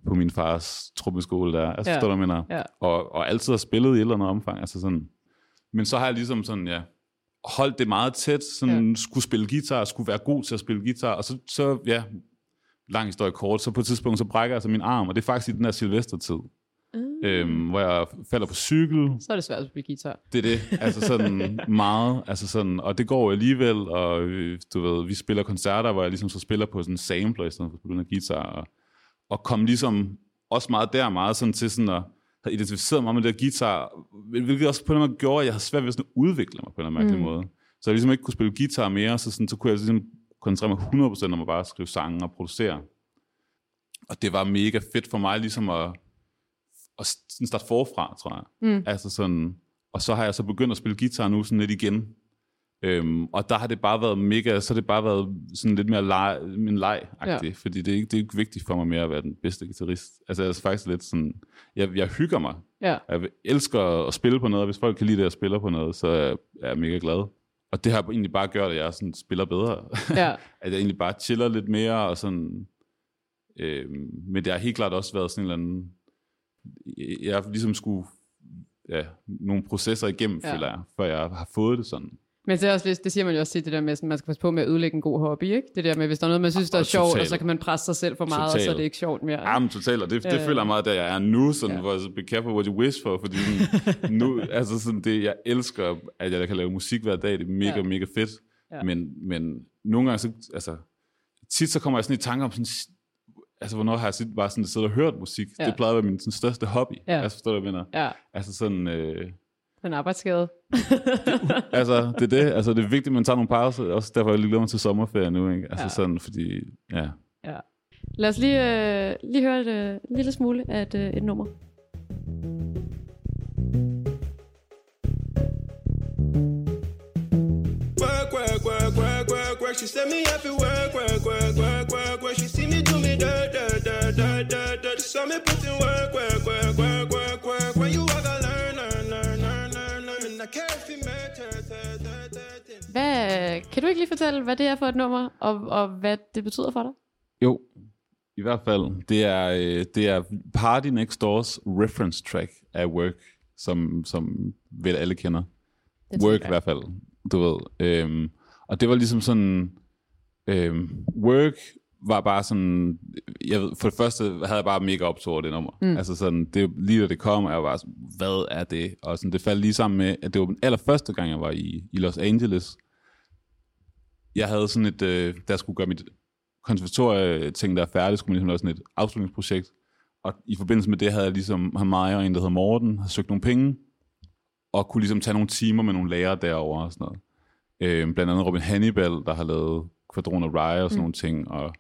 på min fars truppeskole der. Altså, Ja. forstår du, mener? Ja. Og, og altid har spillet i et eller andet omfang. Altså sådan. Men så har jeg ligesom sådan, ja, holdt det meget tæt, sådan ja. skulle spille guitar, skulle være god til at spille guitar, og så, så ja, lang historie kort, så på et tidspunkt, så brækker jeg altså min arm, og det er faktisk i den her Silvestertid. Øhm, hvor jeg falder på cykel, Så er det svært at spille guitar. det er det, altså sådan meget, altså sådan, og det går alligevel, og øh, du ved, vi spiller koncerter, hvor jeg ligesom så spiller på sådan en sampler, i stedet for at spille guitar, og, og kom ligesom også meget der, meget sådan til sådan at have identificeret mig med det der guitar, hvilket også på en eller anden måde gjorde, at jeg havde svært ved sådan at udvikle mig på en eller anden mm. måde. Så jeg ligesom ikke kunne spille guitar mere, så, sådan, så kunne jeg ligesom koncentrere mig 100% om at bare skrive sange og producere. Og det var mega fedt for mig ligesom at, at sådan starte forfra, tror jeg. Mm. Altså sådan, og så har jeg så begyndt at spille guitar nu sådan lidt igen. Øhm, og der har det bare været mega, så har det bare været sådan lidt mere leg, en leg ja. fordi det er, ikke, det er ikke vigtigt for mig mere at være den bedste guitarist. Altså jeg er faktisk lidt sådan, jeg, jeg hygger mig. Ja. Jeg elsker at spille på noget, og hvis folk kan lide det, at jeg spiller på noget, så er jeg mega glad. Og det har egentlig bare gjort, at jeg sådan spiller bedre. Ja. at jeg egentlig bare chiller lidt mere, og sådan... Øh, men det har helt klart også været sådan en eller anden... Jeg har ligesom skulle ja, nogle processer igennem, Ja. føler jeg, før jeg har fået det sådan. Men det, er også, det siger man jo også tit, det der med, at man skal passe på med at ødelægge en god hobby, ikke? Det der med, hvis der er noget, man synes, der er sjovt, og så kan man presse sig selv for meget, og så er det ikke sjovt mere. Ja, men totalt, og det, det Øh. føler jeg meget, der jeg er nu, sådan, Ja. hvor jeg så, be careful what you wish for, fordi nu, altså sådan det, jeg elsker, at jeg kan lave musik hver dag, det er mega, Ja. mega fedt, Ja. ja. men, men nogle gange, så, altså, tit så kommer jeg sådan i tanker om sådan, altså hvornår har jeg sit, bare sådan siddet og hørt musik, Ja. det plejede at være min sådan, største hobby, Ja. altså forstår du, hvad jeg mener? Ja, Altså sådan, øh, den arbejdsskade. altså det er det, altså det er vigtigt, at man tager nogle pauser, også derfor er jeg lige glæder mig til sommerferie nu, ikke? Altså Ja. sådan, fordi, ja. Ja. Lad os lige, øh, lige høre et øh, lille smule af et, øh, et nummer. Work, work, work. She set me up at work, work, work, work, work, work. She see me do me dirt, dirt, dirt, dirt, dirt, dirt. She saw me put in work, work, work, work, work, work. When you walk, I learn, learn, learn, learn, learn, learn. And I dirt, dirt, dirt, dirt. Hvad, kan du ikke lige fortælle, hvad det er for et nummer, og, og hvad det betyder for dig? Jo, i hvert fald. Det er, øh, det er Party Next Doors reference track af Work, som, som vel alle kender. Det Work i hvert fald, du ved. Øhm, og det var ligesom sådan... Øhm, work var bare sådan... Jeg ved, for det første havde jeg bare mega over det nummer. Mm. Altså sådan, det, lige da det kom, jeg var sådan, hvad er det? Og sådan, det faldt lige sammen med, at det var den allerførste gang, jeg var i, i Los Angeles. Jeg havde sådan et... Øh, der jeg skulle gøre mit konservatorie-ting, der er færdig, skulle man ligesom lave sådan et afslutningsprojekt. Og i forbindelse med det havde jeg ligesom, ham mig og en, der hedder Morten, har søgt nogle penge, og kunne ligesom tage nogle timer med nogle lærere derovre og sådan noget. Øh, blandt andet Robin Hannibal, der har lavet Quadron og Rye og sådan mm. nogle ting, og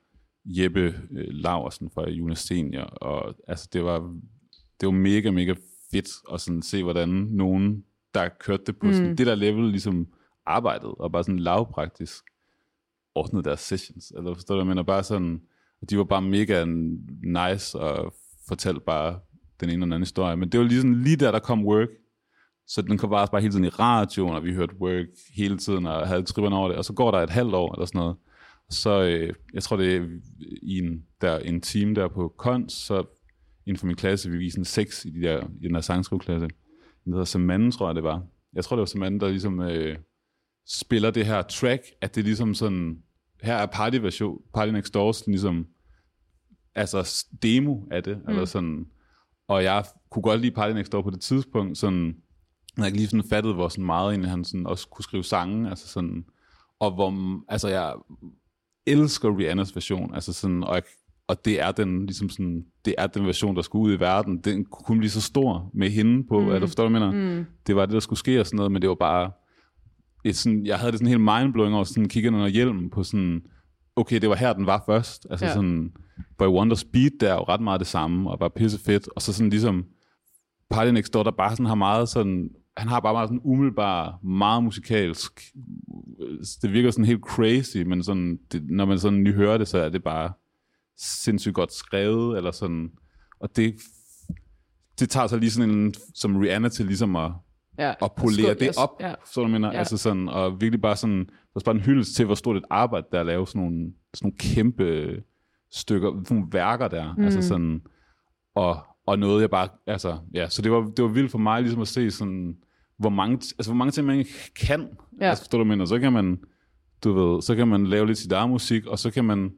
Jeppe øh, Laversen fra Jonas Senior, og altså det var, det var mega, mega fedt at sådan se, hvordan nogen, der kørte det på mm. sådan, det der level, ligesom arbejdede, og bare sådan lavpraktisk ordnede deres sessions, eller forstår du, jeg mener, bare sådan, og de var bare mega nice, og fortalte bare den ene eller den anden historie, men det var lige, sådan, lige der, der kom work, så den kom bare, bare hele tiden i radioen, og vi hørte work hele tiden, og havde tripperne over det, og så går der et halvt år, eller sådan noget, så øh, jeg tror, det er i en, der, en team der på Kons, så inden for min klasse, vi viste en seks i, de der, i den der sangskrivklasse. Den hedder Samanden, tror jeg, det var. Jeg tror, det var Samanden, der ligesom øh, spiller det her track, at det er ligesom sådan, her er party-version, Party Next Doors, ligesom, altså demo af det, mm. eller sådan, og jeg kunne godt lide Party Next Door på det tidspunkt, sådan, jeg havde ikke lige sådan fattet, hvor sådan meget egentlig han sådan også kunne skrive sange, altså sådan, og hvor, altså jeg elsker Rihannas version, altså sådan, og, jeg, og det er den, ligesom sådan, det er den version, der skulle ud i verden, den kunne kun blive så stor med hende på, mm. du forstår, jeg mener? Mm. Det var det, der skulle ske og sådan noget, men det var bare, et sådan, jeg havde det sådan helt mindblowing over, sådan kigge under hjelmen på sådan, okay, det var her, den var først, altså Ja. sådan, Boy Wonder Speed, der er jo ret meget det samme, og bare pisse fedt, og så sådan ligesom, Party Next Door, der bare sådan har meget sådan, han har bare meget sådan umiddelbar, meget musikalsk, det virker sådan helt crazy, men sådan, det, når man sådan lige hører det, så er det bare sindssygt godt skrevet, eller sådan, og det, det tager så lige sådan en, som Rihanna til ligesom at, Ja, at polere skål- det op, Ja. så du mener, Ja. ja. altså sådan, og virkelig bare sådan, der er bare en hyldest til, hvor stort et arbejde der er at lave sådan nogle, sådan nogle kæmpe stykker, sådan nogle værker der, mm. altså sådan, og, og noget jeg bare, altså, ja, så det var, det var vildt for mig ligesom at se sådan, hvor mange, altså hvor mange ting man kan, Ja. altså forstår du, mener, så kan man, du ved, så kan man lave lidt sit eget musik, og så kan man,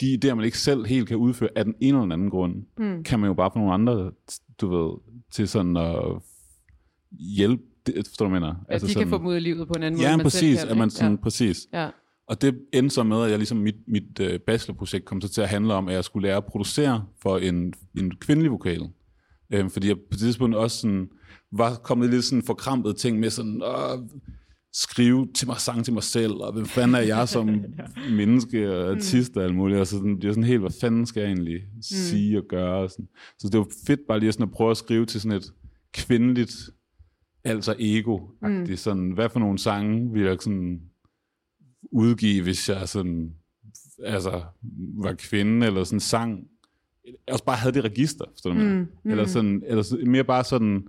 de idéer, man ikke selv helt kan udføre af den ene eller den anden grund, mm. kan man jo bare få nogle andre, du ved, til sådan at hjælpe, det, forstår du, mener? Altså de kan få dem ud i livet på en anden måde, Ja, man selv præcis, kan, at man sådan, præcis. Ja. Ja. Og det endte så med, at jeg ligesom mit, mit uh, bachelorprojekt kom så til at handle om, at jeg skulle lære at producere for en, en kvindelig vokal. Øhm, fordi jeg på det tidspunkt også sådan, var kommet lidt sådan forkrampet ting med sådan, Åh, skrive til mig sang til mig selv, og hvem fanden er jeg som menneske og artist og alt muligt, og så sådan, det er sådan helt, hvad fanden skal jeg egentlig sige og gøre? Og sådan. Så det var fedt bare lige sådan at prøve at skrive til sådan et kvindeligt altså ego mm. sådan, hvad for nogle sange vil jeg sådan udgive, hvis jeg sådan, altså, var kvinde, eller sådan sang, også bare havde det register, forstår du mm, mm. Eller, sådan, eller mere bare sådan,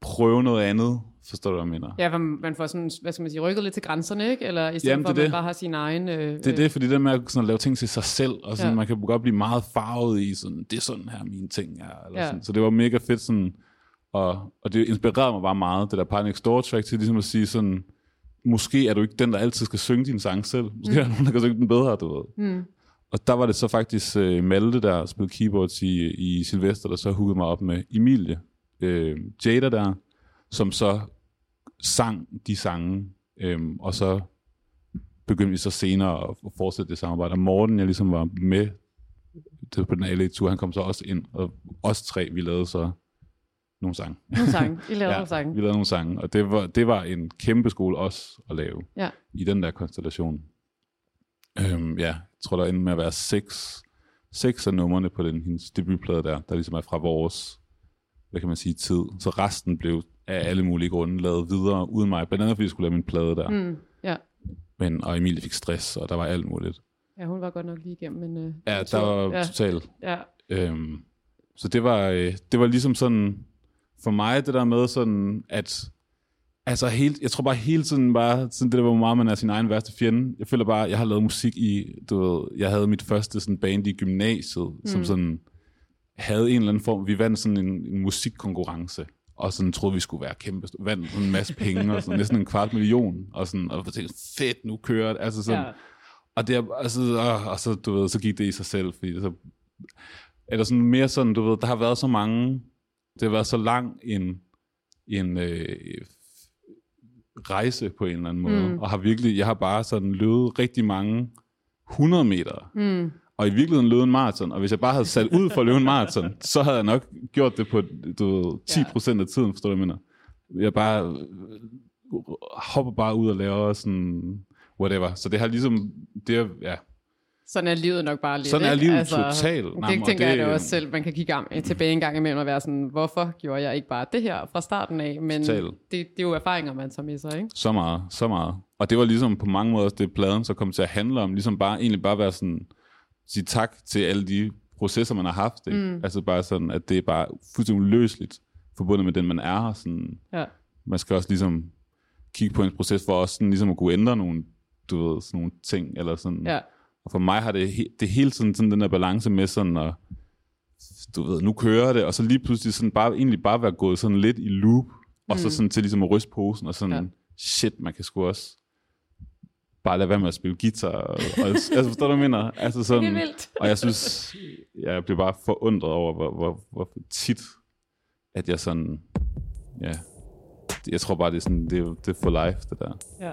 prøve noget andet, forstår du, hvad jeg mener? Ja, for man får sådan, hvad skal man sige, rykket lidt til grænserne, ikke? Eller i stedet Jamen, for, at man det. bare har sin egen... Øh, Det er det, fordi det med at sådan, lave ting til sig selv, og sådan, Ja. man kan godt blive meget farvet i, sådan, det er sådan her, mine ting er. Eller Ja. sådan. Så det var mega fedt, sådan, og, og det inspirerede mig bare meget, det der Pioneer Store track, til ligesom at sige sådan, måske er du ikke den, der altid skal synge din sang selv. Måske mm. er der nogen, der kan synge den bedre, du ved. Mm. Og der var det så faktisk uh, Malte, der spillede keyboards i, i Sylvester, der så hookede mig op med Emilie, uh, Jada der, som så sang de sange, um, og så begyndte vi så senere at fortsætte det samarbejde. Og Morten, jeg ligesom var med på den LA-tur, han kom så også ind, og os tre, vi lavede så nogle sange. Nogle sange. I lavede nogle vi sange. lavede nogle sange, og det var, det var en kæmpe skole også at lave Ja. i den der konstellation. Øhm, ja, jeg tror, der endte med at være seks, seks af numrene på den hendes debutplade der, der ligesom er fra vores, hvad kan man sige, tid. Så resten blev af alle mulige grunde lavet videre uden mig, blandt andet fordi jeg skulle lave min plade der. Mm. Ja. Men, og Emilie fik stress, og der var alt muligt. ja, hun var godt nok lige igennem. Men, øh, Ja, der var Ja, totalt ja. Øhm, så det var, øh, det var ligesom sådan, for mig det der med sådan, at altså helt, jeg tror bare hele tiden bare, sådan det der, hvor meget man er sin egen værste fjende. Jeg føler bare, jeg har lavet musik i, du ved, jeg havde mit første sådan band i gymnasiet, mm. som sådan havde en eller anden form, vi vandt sådan en, en musikkonkurrence, og sådan troede, vi skulle være kæmpe, vandt sådan en masse penge, og sådan næsten en kvart million, og sådan, og jeg tænkte, fedt, nu kører det, altså sådan, Ja. og, det, altså, øh, og så, du ved, så gik det i sig selv, fordi det så, eller sådan mere sådan, du ved, der har været så mange, det har været så lang en, en øh, rejse på en eller anden måde, mm. og har virkelig, jeg har bare sådan løbet rigtig mange 100 meter, Mm. og i virkeligheden løbet en maraton, og hvis jeg bare havde sat ud for at løbe en maraton, så havde jeg nok gjort det på du ved, 10 procent af tiden, forstår du, hvad jeg mener? Jeg bare øh, hopper bare ud og laver sådan whatever. Så det har ligesom, det er, ja, Sådan er livet nok bare lidt. Sådan er livet totalt. Det Nej, men- og tænker jeg det- da også selv. Man kan kigge gang, tilbage en gang imellem og være sådan, hvorfor gjorde jeg ikke bare det her fra starten af? Men det, det er jo erfaringer, man tager med sig, ikke? Så meget, så meget. Og det var ligesom på mange måder det pladen så kom til at handle om, ligesom bare egentlig bare være sådan, sige tak til alle de processer, man har haft. Ikke? Mm. Altså bare sådan, at det er bare fuldstændig uløseligt forbundet med den, man er her. Sådan, Ja. man skal også ligesom kigge på en proces for også sådan, ligesom at kunne ændre nogle, du ved, sådan nogle ting, eller sådan. Ja. Og for mig har det, he- det hele tiden sådan den der balance med sådan at, du ved, nu kører det, og så lige pludselig sådan bare, egentlig bare være gået sådan lidt i loop, og så sådan til ligesom at ryste posen, og sådan, Ja. ja. shit, man kan sgu også bare lade være med at spille guitar, og, og altså forstår du, hvad jeg mener? Altså sådan, Det er vildt. og jeg synes, jeg bliver bare forundret over, hvor, hvor, hvor tit, at jeg sådan, ja, jeg tror bare, det er sådan, det er, det er for life, det der. Ja.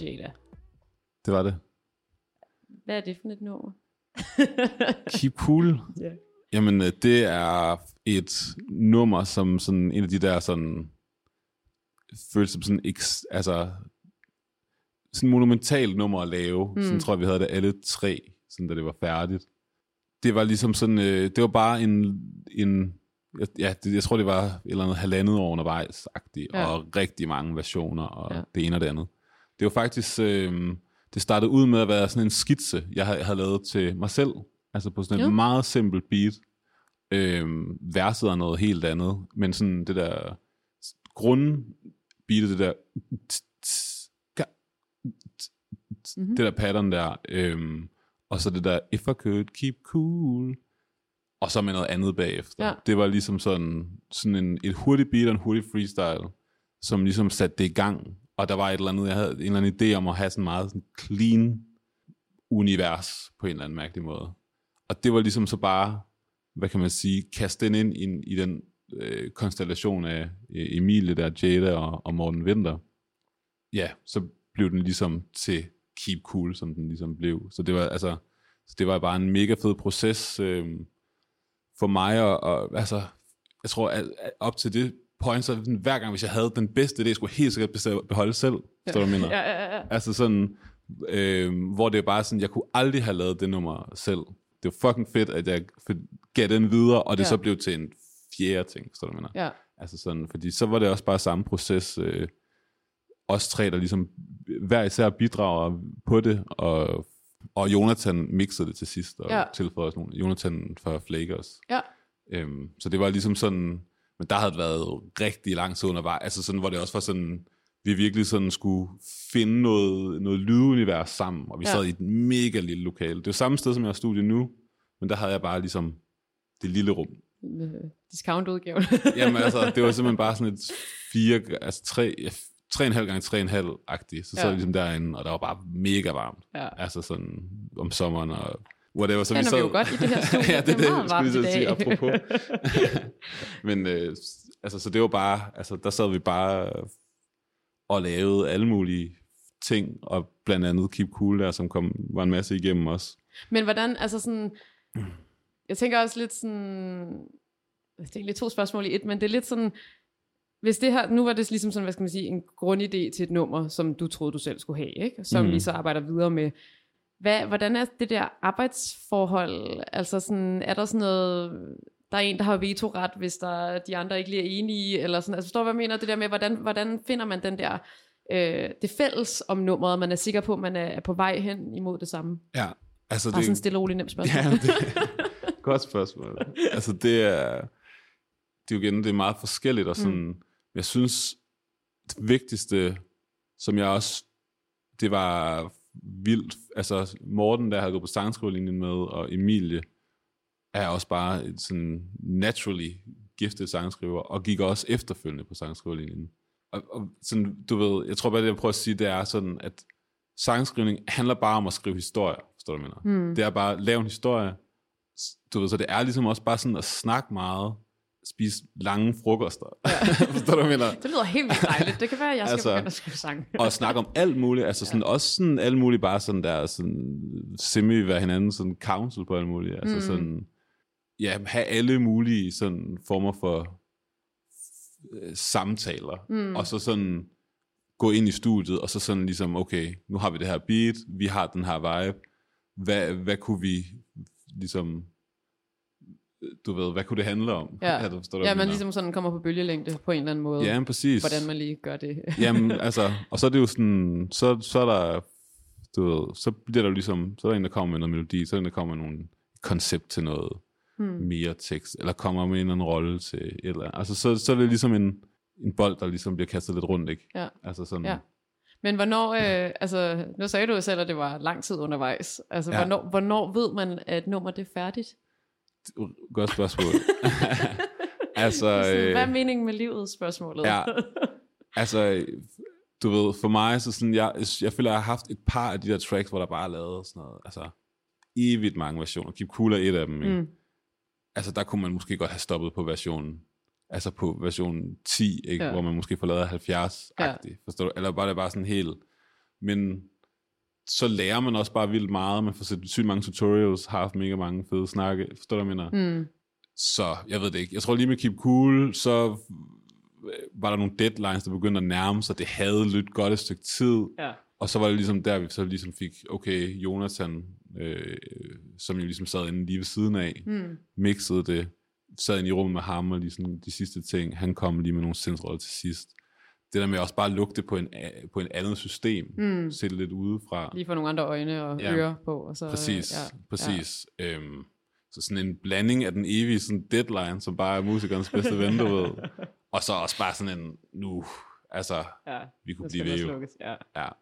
Var Jada. Det var det. Hvad er det for et nummer? Keep cool. Ja. Jamen, øh, det er et nummer, som sådan en af de der sådan, føles som sådan, eks, altså, sådan monumentalt nummer at lave. Mm. Sådan tror jeg, vi havde det alle tre, sådan, da det var færdigt. Det var ligesom sådan, øh, det var bare en, en ja, det, jeg tror, det var et eller andet halvandet år undervejs, Ja. og rigtig mange versioner, og ja. det ene og det andet. Det var faktisk, øh, det startede ud med at være sådan en skitse, jeg havde, havde lavet til mig selv, altså på sådan et meget simpelt beat. Øh, verset er noget helt andet, men sådan det der grundbeatet, det der Mhm. det der pattern der, øhm, og så det der, if I could keep cool, og så med noget andet bagefter. Ja. Det var ligesom sådan, sådan en, et hurtigt beat og en hurtig freestyle, som ligesom satte det i gang, og der var et eller andet, jeg havde en eller anden idé om at have sådan meget sådan clean univers på en eller anden mærkelig måde. Og det var ligesom så bare, hvad kan man sige, kaste den ind i, i den øh, konstellation af øh, Emilie der, Jada og, og Morten Winter. Ja, så blev den ligesom til Keep Cool, som den ligesom blev. Så det var altså, så det var bare en mega fed proces øh, for mig, og, og altså, jeg tror, at, at op til det point, så sådan, hver gang, hvis jeg havde den bedste idé, skulle jeg helt sikkert beholde selv, ja. du, hvad jeg mener? Ja, ja, ja. Altså sådan, øh, hvor det er bare sådan, jeg kunne aldrig have lavet det nummer selv. Det var fucking fedt, at jeg gav den videre, og det Ja. så blev til en fjerde ting, forstår du, mener? ja. Altså sådan, fordi så var det også bare samme proces. Øh, os tre, der ligesom hver især bidrager på det, og, og Jonathan mixede det til sidst, og Ja. ja. tilføjede os nogle. Jonathan fra Flakers. Ja. Øhm, så det var ligesom sådan, men der havde det været rigtig lang tid undervejs, altså sådan, hvor det også var sådan, vi virkelig sådan skulle finde noget, noget lydunivers sammen, og vi Ja. sad i et mega lille lokale. Det var samme sted, som jeg har studie nu, men der havde jeg bare ligesom det lille rum. Øh, Discount-udgaven. Jamen altså, det var simpelthen bare sådan et fire, altså tre, tre en halv gange tre en halv agtigt. Så sad Ja. jeg ligesom derinde, og der var bare mega varmt. Ja. Altså sådan om sommeren og whatever. Så Kender vi jo godt i det her studie. ja, det, er Det er det, skulle jeg sige, apropos. Men øh, altså, så det var bare, altså der sad vi bare og lavede alle mulige ting, og blandt andet Keep Cool der, som kom, var en masse igennem os. Men hvordan, altså sådan, jeg tænker også lidt sådan, det er egentlig to spørgsmål i et, men det er lidt sådan, hvis det her, nu var det ligesom sådan, hvad skal man sige, en grundidé til et nummer, som du troede, du selv skulle have, ikke? som mm. Mhm. I så arbejder videre med. Hvad, hvordan er det der arbejdsforhold? Altså sådan, er der sådan noget, der er en, der har vetoret, hvis der, de andre ikke lige er enige, eller sådan, altså forstår hvad jeg mener? Det der med, hvordan, hvordan finder man den der, øh, det fælles om nummeret, man er sikker på, at man er, på vej hen imod det samme? Ja, altså Bare sådan en stille og rolig nemt spørgsmål. Ja, det, godt spørgsmål. Altså det er, det er jo igen, det er meget forskelligt, og sådan, mm. jeg synes, det vigtigste, som jeg også, det var vildt, altså Morten, der havde gået på sangskrivelinjen med, og Emilie, er også bare sådan naturally giftet sangskriver, og gik også efterfølgende på sangskriverlinjen. Og, og sådan, du ved, jeg tror bare, det jeg prøver at sige, det er sådan, at sangskrivning handler bare om at skrive historier, forstår du, mener? Mm. Det er bare at lave en historie. Du ved, så det er ligesom også bare sådan at snakke meget, spise lange frokoster. Ja. Forstår du, hvad mener? Det lyder helt vildt dejligt. Det kan være, at jeg skal altså, begynde at skrive sang. Og snakke om alt muligt, altså sådan, ja. også sådan alt muligt, bare sådan der, sådan semi hvad hinanden, sådan counsel på alt muligt, altså mm. sådan, ja, have alle mulige sådan former for øh, samtaler, Mm. og så sådan gå ind i studiet, og så sådan ligesom, okay, nu har vi det her beat, vi har den her vibe, hvad, hvad kunne vi ligesom, du ved, hvad kunne det handle om? Ja, du forstår, ja man mener? ligesom sådan kommer på bølgelængde på en eller anden måde. Ja, præcis. Hvordan man lige gør det. Jamen, altså, og så er det jo sådan, så, så er der, du ved, så bliver der jo ligesom, så er der en, der kommer med noget melodi, så er der en, der kommer med nogle koncept til noget Hmm. mere tekst, eller kommer med en eller anden rolle til eller. Altså, så, så er det ligesom en, en bold, der ligesom bliver kastet lidt rundt, ikke? Ja. Altså sådan, Ja. Men hvornår, øh, altså, nu sagde du jo selv, at det var lang tid undervejs. Altså, ja. Hvornår, hvornår ved man, at nummer det er færdigt? godt spørgsmål. altså, øh, Hvad er meningen med livet, spørgsmålet? Ja. altså, du ved, for mig, så sådan, jeg, jeg føler, jeg har haft et par af de der tracks, hvor der bare er lavet sådan noget, altså, evigt mange versioner. Keep Cool er et af dem, ikke? Mm. Altså der kunne man måske godt have stoppet på versionen, altså på version 10, ikke? Ja. Hvor man måske får lavet 70-agtigt, ja. forstår du? Eller bare det bare sådan helt, men så lærer man også bare vildt meget, man får set sygt mange tutorials, har haft mega mange fede snakke, forstår du, hvad jeg mener? Mm. Så, jeg ved det ikke. Jeg tror lige med Keep Cool, så øh, var der nogle deadlines, der begyndte at nærme sig. Det havde lyttet godt et stykke tid. Ja. og så var det ligesom der, vi så ligesom fik, okay, Jonathan, øh, som jo ligesom sad inde lige ved siden af, Mm. mixede det, sad inde i rummet med ham og ligesom de sidste ting. Han kom lige med nogle sindsroller til sidst. Det der med også bare at lugte på en, på en andet system, Mm. se det lidt udefra. Lige få nogle andre øjne og Ja. ører på. Og så, Præcis, ja, præcis. Ja. Øhm, så sådan en blanding af den evige sådan deadline, som bare er musikernes bedste ven, du ved. Og så også bare sådan en, nu, altså, Ja, vi kunne blive ved jo. Ja. Ja.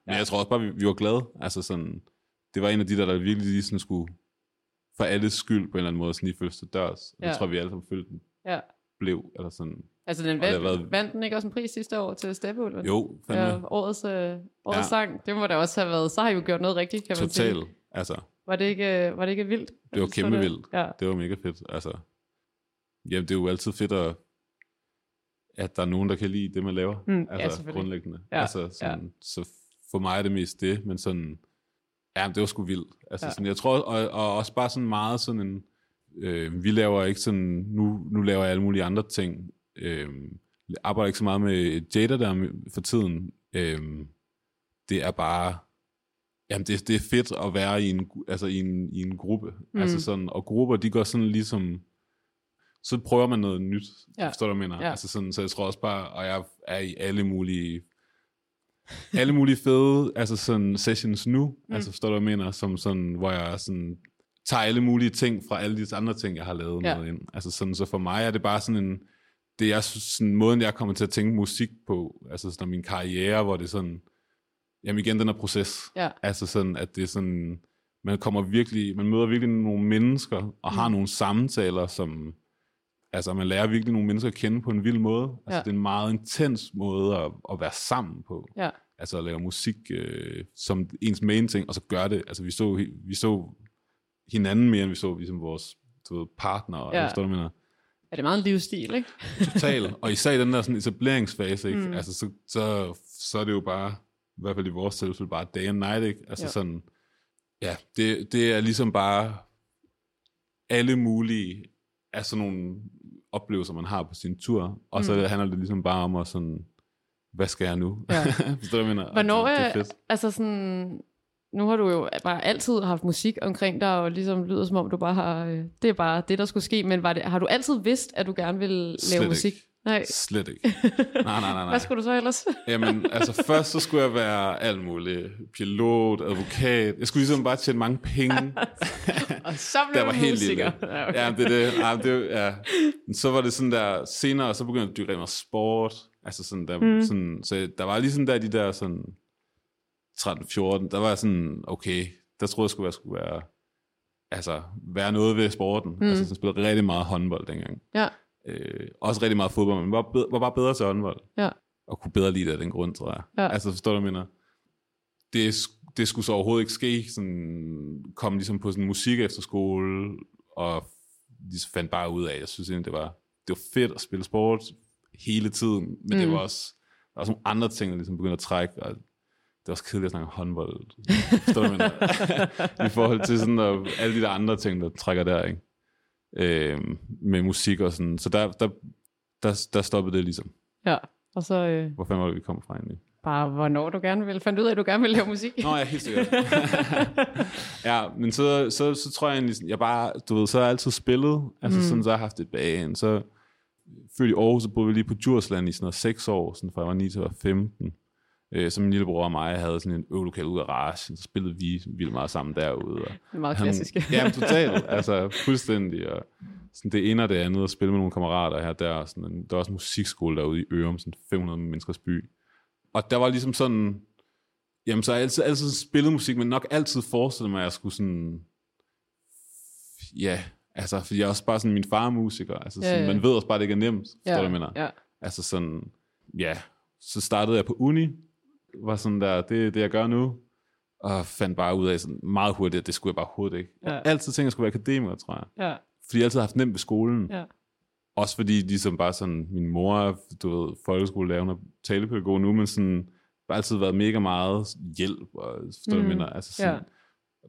Men Ja. jeg tror også bare, vi, vi var glade. Altså sådan, det var en af de der, der virkelig lige sådan skulle for alles skyld på en eller anden måde sådan lige føles til dørs. Og Ja. det tror jeg, vi alle sammen følte, den ja. blev. Eller sådan. Altså, den det vandt, været- vandt den ikke også en pris sidste år til Steppeulven? Jo, fandme. Ja, årets, øh, årets Ja. ja. sang. Det må da også have været. Så har I jo gjort noget rigtigt, kan man sige. Total. Altså, Var det ikke, øh, var det ikke vildt? det var Så kæmpe vildt. Ja. Det var mega fedt. Altså, jamen, det er jo altid fedt at, at der er nogen, der kan lide det, man laver. Mm, ja, altså, selvfølgelig. grundlæggende. Ja, Altså, sådan, Så for mig er det mest det, men sådan, ja, det var sgu vildt. Altså, Ja. sådan, jeg tror, og, og også bare sådan meget sådan en, øh, vi laver ikke sådan, nu, nu laver jeg alle mulige andre ting. Øh, arbejder ikke så meget med Jada der for tiden. Øh, det er bare, jamen det, det er fedt at være i en, altså i en, i en gruppe. Mm. Altså sådan, og grupper, de går sådan ligesom, så prøver man noget nyt. Ja. Forstår du, mener? Ja. Altså sådan, så jeg tror også bare, og jeg er i alle mulige, alle mulige fede altså sådan sessions nu, mm. altså forstår du, hvad jeg mener? Som sådan, hvor jeg sådan, tager alle mulige ting fra alle de andre ting, jeg har lavet Ja. noget ind. Altså sådan, så for mig er det bare sådan en, det er sådan måden, jeg kommer til at tænke musik på, altså sådan min karriere, hvor det er sådan, jamen igen, den her proces. Ja. Altså sådan, at det er sådan, man kommer virkelig, man møder virkelig nogle mennesker, og har Mm. nogle samtaler, som, altså man lærer virkelig nogle mennesker at kende på en vild måde. Altså Ja. det er en meget intens måde at, at være sammen på. Ja. Altså at lave musik øh, som ens main ting, og så gøre det. Altså vi så, vi så hinanden mere, end vi så ligesom vores du ved, partner. Ja. Ja. Forstår du, mener? Er det meget en livsstil, ikke? Total. og især i den der sådan etableringsfase, ikke? Mm. Altså, så, så, så er det jo bare, i hvert fald i vores tilfælde, bare day and night, ikke? Altså Ja. sådan, ja, det, det er ligesom bare alle mulige af sådan nogle oplevelser, man har på sin tur. Og mm. så handler det ligesom bare om at sådan, hvad skal jeg nu? Ja. Forstår du, mener? Hvornår, Altså, det er øh, fedt. altså sådan, nu har du jo bare altid haft musik omkring dig, og ligesom lyder som om du bare har, øh, det er bare det, der skulle ske, men var det, har du altid vidst, at du gerne ville lave Slet musik? Ikke. Nej. Slet ikke. Nej, nej, nej, nej. Hvad skulle du så ellers? Jamen, altså først så skulle jeg være alt muligt. Pilot, advokat. Jeg skulle ligesom bare tjene mange penge. og så blev der var helt musiker. lille. Ja, okay. Ja, det er det. Ja, det ja. Men Så var det sådan der, senere, så begyndte jeg at dyrke meget sport. Altså sådan der, Mm. sådan, så der var lige sådan der, de der sådan 13-14, der var jeg sådan, okay, der troede jeg skulle, jeg skulle være, altså, være noget ved sporten. Mm. Altså, sådan spillede rigtig meget håndbold dengang. Ja. Øh, også rigtig meget fodbold, men var, bedre, var bare bedre til håndbold. Ja. Og kunne bedre lide det af den grund, tror jeg. Ja. Altså, forstår du, hvad jeg mener? Det, det skulle så overhovedet ikke ske. Sådan, kom ligesom på sådan en musik efterskole, og de fandt bare ud af, jeg synes egentlig, det var, det var fedt at spille sport hele tiden, men mm. det var også, der var også nogle andre ting, der ligesom begyndte at trække, og det var også kedeligt at snakke om håndbold. Forstår du? I forhold til sådan, og alle de der andre ting, der trækker der, ikke? Øhm, med musik og sådan. Så der, der, der, der stoppede det ligesom. ja. Og så øh, Hvor fanden var det, vi kom fra egentlig? bare, hvornår du gerne vil, fandt ud af, at du gerne vil lave musik. Nå ja, helt sikkert. ja, men så, så, så tror jeg egentlig, jeg bare, du ved, så har jeg altid spillet. Altså mm. sådan, så har jeg haft et band. Så født i Aarhus, så boede vi lige på Djursland i sådan noget 6 år, sådan fra jeg var 9 til jeg var 15. Øh, så min lillebror og mig havde sådan en øvelokal ude af garagen, så spillede vi vildt meget sammen derude. Og Det er meget klassisk. ja, men totalt. Altså fuldstændig. Og sådan det ene og det andet, at spille med nogle kammerater her der. Sådan, der var også en musikskole derude i Ørum, sådan 500 menneskers by. Og der var ligesom sådan, jamen så har jeg altid, altid spillet musik, men nok altid forestillet mig, at jeg skulle sådan, ja, altså, fordi jeg er også bare sådan, min far er musiker, altså Ja, sådan, ja. man ved også bare, at det ikke er nemt, forstår Ja, du, mener? ja. Altså sådan, ja, så startede jeg på uni, var sådan der, det er det, jeg gør nu, og fandt bare ud af sådan meget hurtigt, at det skulle jeg bare overhovedet ikke. Jeg Ja. har altid tænkt, at jeg skulle være akademiker, tror jeg. Ja. Fordi jeg altid har haft nemt ved skolen. Ja. Også fordi ligesom bare sådan, min mor er, du ved, folkeskolelærer, hun er talepædagog nu, men sådan, har altid været mega meget hjælp, og forstår du, Mm, mm. mener? Altså sådan, ja.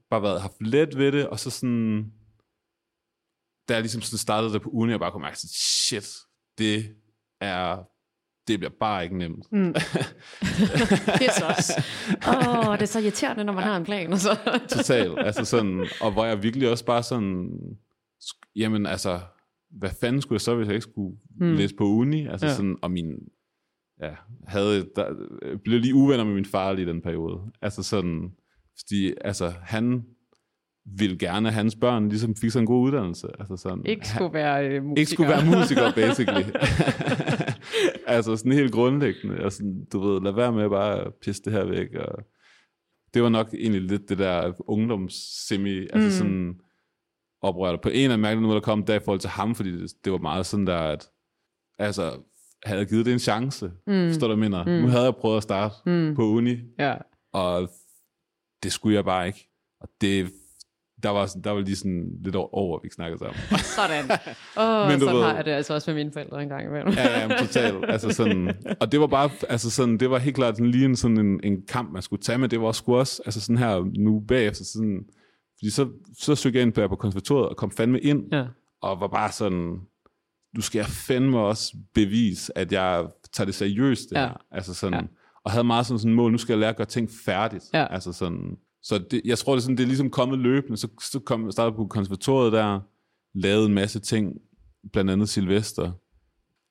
bare været, haft let ved det, og så sådan, da jeg ligesom sådan startede der på uni, jeg bare kunne mærke sådan, shit, det er det bliver bare ikke nemt. Mm. det er så også. Åh, oh, det er så irriterende, når man har en plan. Og så. Total. Altså sådan, og hvor jeg virkelig også bare sådan, jamen altså, hvad fanden skulle jeg så, hvis jeg ikke skulle Mm. læse på uni? Altså Ja. ja. sådan, og min, ja, havde, der, blev lige uvenner med min far lige i den periode. Altså sådan, fordi, altså, han ville gerne, at hans børn ligesom fik sådan en god uddannelse. Altså sådan, Ikke skulle være øh, musiker. ikke skulle være musiker, basically. altså sådan helt grundlæggende. Og sådan, du ved, lad være med bare at pisse det her væk. Og det var nok egentlig lidt det der ungdomssemi, altså Mm. mm. sådan oprør. På en af mærkelige måde, der kom der i forhold til ham, fordi det, det var meget sådan der, at altså, havde givet det en chance, Mm. forstår du, mener? Mm. Nu havde jeg prøvet at starte mm. på uni, Ja. og det skulle jeg bare ikke. Og det, der var, sådan- der var lige sådan lidt over, over vi snakkede sammen. Sådan. Åh, Men sådan ved- har jeg det altså også med mine forældre en gang imellem. ja, ja, totalt. Altså sådan, og det var bare, altså sådan, det var helt klart sådan lige en, sådan en, en kamp, man skulle tage, men det var sgu også, altså sådan her nu bagefter, sådan, fordi så, så søgte jeg ind på, på konservatoriet og kom fandme ind, Ja. og var bare sådan, du skal jeg fandme også bevise, at jeg tager det seriøst, det Ja. her. Altså sådan, Ja. og havde meget sådan sådan mål, nu skal jeg lære at gøre ting færdigt. Ja. Altså sådan, så det, jeg tror, det er, sådan, det er ligesom kommet løbende, så, så kom, startede på konservatoriet der, lavede en masse ting, blandt andet Silvester,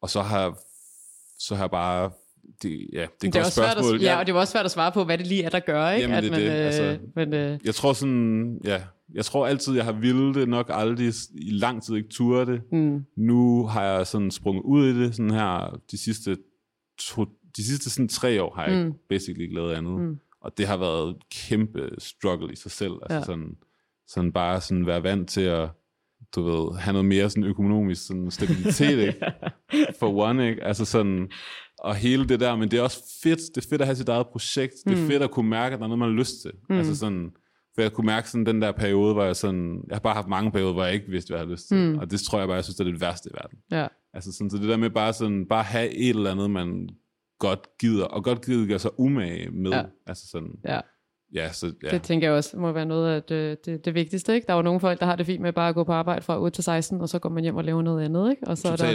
og så har så har jeg bare, det, ja, det er, Det et er også svært at, spørgsmål. ja, og det var også svært at svare på, hvad det lige er, der gør, ikke? Jamen, at det man, det, øh, altså. men, øh, Jeg tror sådan, ja, jeg tror altid, jeg har ville det, nok aldrig i lang tid ikke turde det. mm, Nu har jeg sådan sprunget ud i det, sådan her, de sidste, to, de sidste sådan tre år har jeg mm. basically ikke lavet andet. Mm. Og det har været et kæmpe struggle i sig selv. Altså Ja. sådan, sådan bare sådan være vant til at, du ved, have noget mere sådan økonomisk sådan stabilitet, ikke? For one, ikke? Altså sådan, og hele det der, men det er også fedt, det er fedt at have sit eget projekt, det er Mm. fedt at kunne mærke, at der er noget, man har lyst til. Mm. Altså sådan, for jeg kunne mærke sådan den der periode, hvor jeg sådan, jeg har bare haft mange perioder, hvor jeg ikke vidste, hvad jeg havde lyst til. Mm. Og det tror jeg bare, jeg synes, det er det værste i verden. ja. Altså sådan, så det der med bare sådan, bare have et eller andet, man godt gider, og godt gider gøre sig umage med. Ja. Altså sådan, Ja. ja, så ja. Det tænker jeg også må være noget af det, det, det vigtigste. Ikke? Der er jo nogle folk, der har det fint med bare at gå på arbejde fra 8 til 16, og så går man hjem og laver noget andet. Ikke? Og så er der.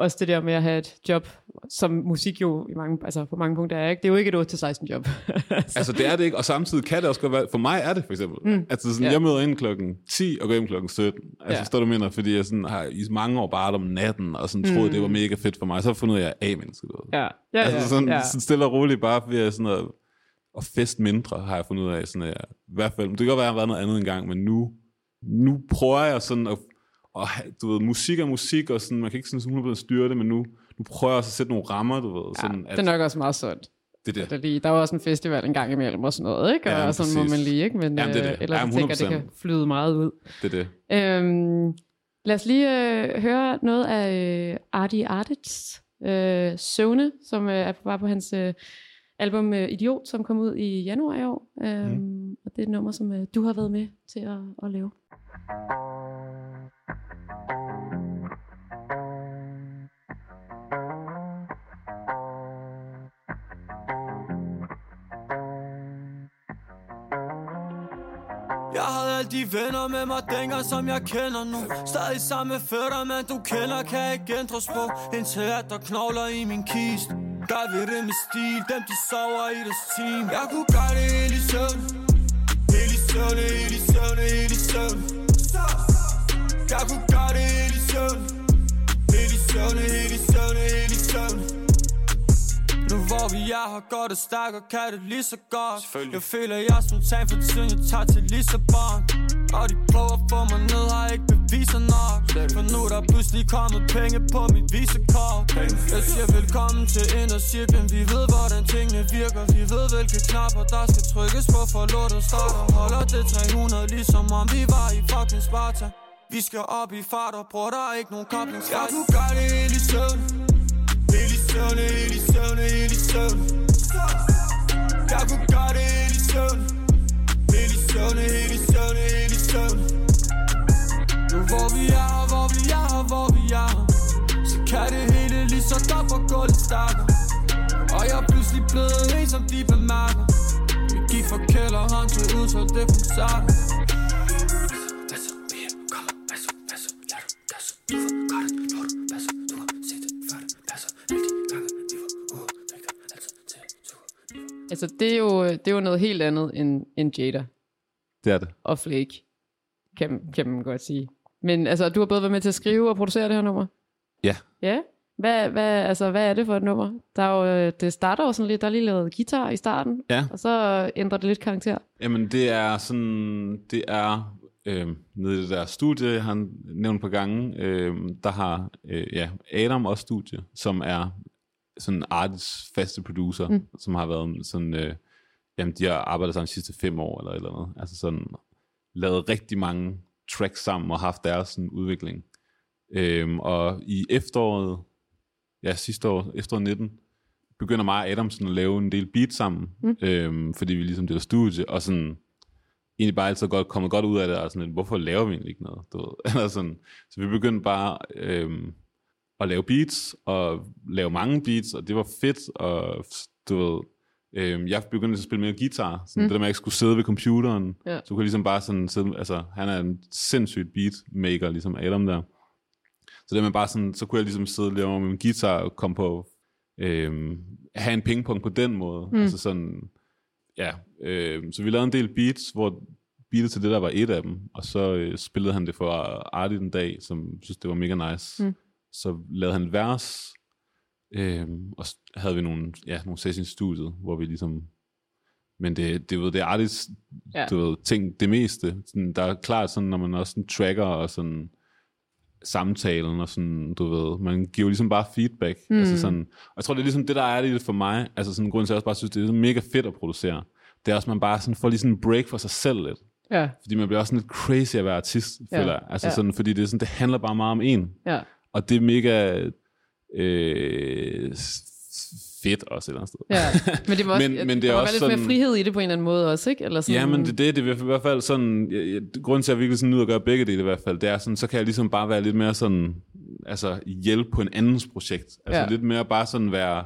Også det der med at have et job, som musik jo i mange, altså på mange punkter er. Ikke? Det er jo ikke et 8 til 16 job. Altså det er det ikke, og samtidig kan det også godt være, for mig er det for eksempel. Mm. Altså sådan, Ja. jeg møder ind klokken 10 og går hjem klokken 17. Altså Ja. står du mener, fordi jeg sådan har i mange år bare om natten, og sådan troede, Mm. det var mega fedt for mig. Så har jeg fundet ud af, at jeg er A-menneske. ja. Ja, altså sådan, ja. sådan stille og roligt, bare ved at, sådan at, at fest mindre, har jeg fundet ud af. Sådan, at jeg, I hvert fald, det kan godt være, at jeg har været noget andet engang, men nu, nu prøver jeg sådan at, at have, du ved, musik er musik, og sådan, man kan ikke sådan 100% styre det, men nu, nu prøver jeg også at sætte nogle rammer, du ved. ja, Sådan, det er nok også meget sundt. det, er Der, det. lige, der er jo også en festival en gang imellem og sådan noget, ikke? Og Ja, sådan må præcis. man lige, ikke? Men Jamen, det er øh, det. ellers Jamen, tænker jeg, det kan 100%. flyde meget ud. det, er det. Øhm, lad os lige øh, høre noget af øh, Artie Artits øh, Søvne, som øh, er var på hans øh, album øh, Idiot, som kom ud i januar i år. Øhm, mm. Og det er et nummer, som øh, du har været med til at, at lave. Jeg havde alle de venner med mig dengang, som jeg kender nu. Stadig samme fødder, men du kender, kan ikke ændres på. Indtil at der knogler i min kiste Der vi det med stil, dem de sover i deres team. Jeg kunne gøre det hele i søvn. Hele i søvn, hele i søvn er her godt og stærk og kan det lige så godt. Jeg føler jeg er spontan for tiden jeg tager til Lissabon. Og de prøver at få mig ned har ikke beviser nok. For nu er der pludselig kommet penge på mit visekort Jeg siger velkommen til indercirklen Vi ved hvordan tingene virker. Vi ved hvilke knapper der skal trykkes på for lortet starter Holder det 300 ligesom om vi var i fucking Sparta. Vi skal op i fart og bror der er ikke nogen koblingsret Jeg kunne gøre det helt i søvn søvne, helt i søvne, helt i søvne Jeg kunne gøre det helt i søvne Helt i søvne, helt i søvne, helt i søvne Nu hvor vi er hvor vi er hvor vi er. Så kan det hele lige så godt for gå lidt stærkere Og jeg er pludselig blevet en, som de bemærker. Vi gik fra kælderhånd til udsolgte koncerter altså, det er jo, det er jo noget helt andet end, end Jada Det er det. og Flake, kan, kan man godt sige. Men altså, du har både været med til at skrive og producere det her nummer? Ja. Ja? Hvad, hvad, altså, hvad er det for et nummer? Der er jo, øh, det starter jo sådan lidt, der er lige lavet guitar i starten, Ja. og så ændrer det lidt karakter. Jamen, det er sådan, det er øh, nede i det der studie, jeg har nævnt på gange, øh, der har øh, ja, Adam også studie, som er sådan artists faste producer, mm. som har været sådan, øh, jamen de har arbejdet sammen de sidste fem år eller et eller andet, altså sådan lavet rigtig mange tracks sammen og haft deres sådan, udvikling. Øhm, og i efteråret, ja sidste år, efteråret 19, begynder mig og Adam sådan at lave en del beats sammen, mm. øhm, fordi vi ligesom deler studie, og sådan egentlig bare altid godt, kommet godt ud af det, og sådan hvorfor laver vi egentlig ikke noget? Du ved? Eller sådan. Så vi begyndte bare øhm, at lave beats, og lave mange beats, og det var fedt, og du ved, øhm, jeg begyndte at spille mere guitar, sådan mm. det der med, at jeg ikke skulle sidde ved computeren, Ja. så kunne jeg ligesom bare sådan sidde, altså han er en sindssygt beatmaker, ligesom Adam der. Så det med bare sådan, så kunne jeg ligesom sidde og lave med min guitar og komme på, øhm, have en pingpong på den måde. Mm. Altså sådan, ja. Øhm, så vi lavede en del beats, hvor beatet til det der var et af dem, og så øh, spillede han det for Artie den dag, som synes det var mega nice. Mm. Så lavede han vers, øhm, og havde vi nogle, ja, nogle sessions i studiet, hvor vi ligesom men det, det, ved, det er artigt, Ja. du ved, ting, det meste. Sådan, der er klart sådan, når man også sådan tracker og sådan samtalen og sådan, du ved, man giver jo ligesom bare feedback. Mm. Altså sådan, og jeg tror, det er ligesom det, der er det for mig. Altså sådan, grund til, at jeg også bare synes, det er mega fedt at producere. Det er også, man bare sådan får lige sådan en break for sig selv lidt. Ja, Fordi man bliver også sådan lidt crazy at være artist, Ja. føler jeg. Altså Ja. sådan, fordi det, er sådan, det handler bare meget om en. ja. Og det er mega øh, fedt også et eller andet sted. Ja, men det må også, Men- men det er også lidt mere sådan- frihed i det på en eller anden måde også, ikke? Eller sådan, Ja, men det, det, det er i hvert fald sådan, jeg, jeg, grunden til, at jeg virkelig sådan nyder at gøre begge dele i hvert fald, det er sådan, så kan jeg ligesom bare være lidt mere sådan, altså hjælpe på en andens projekt. Altså Ja. lidt mere bare sådan være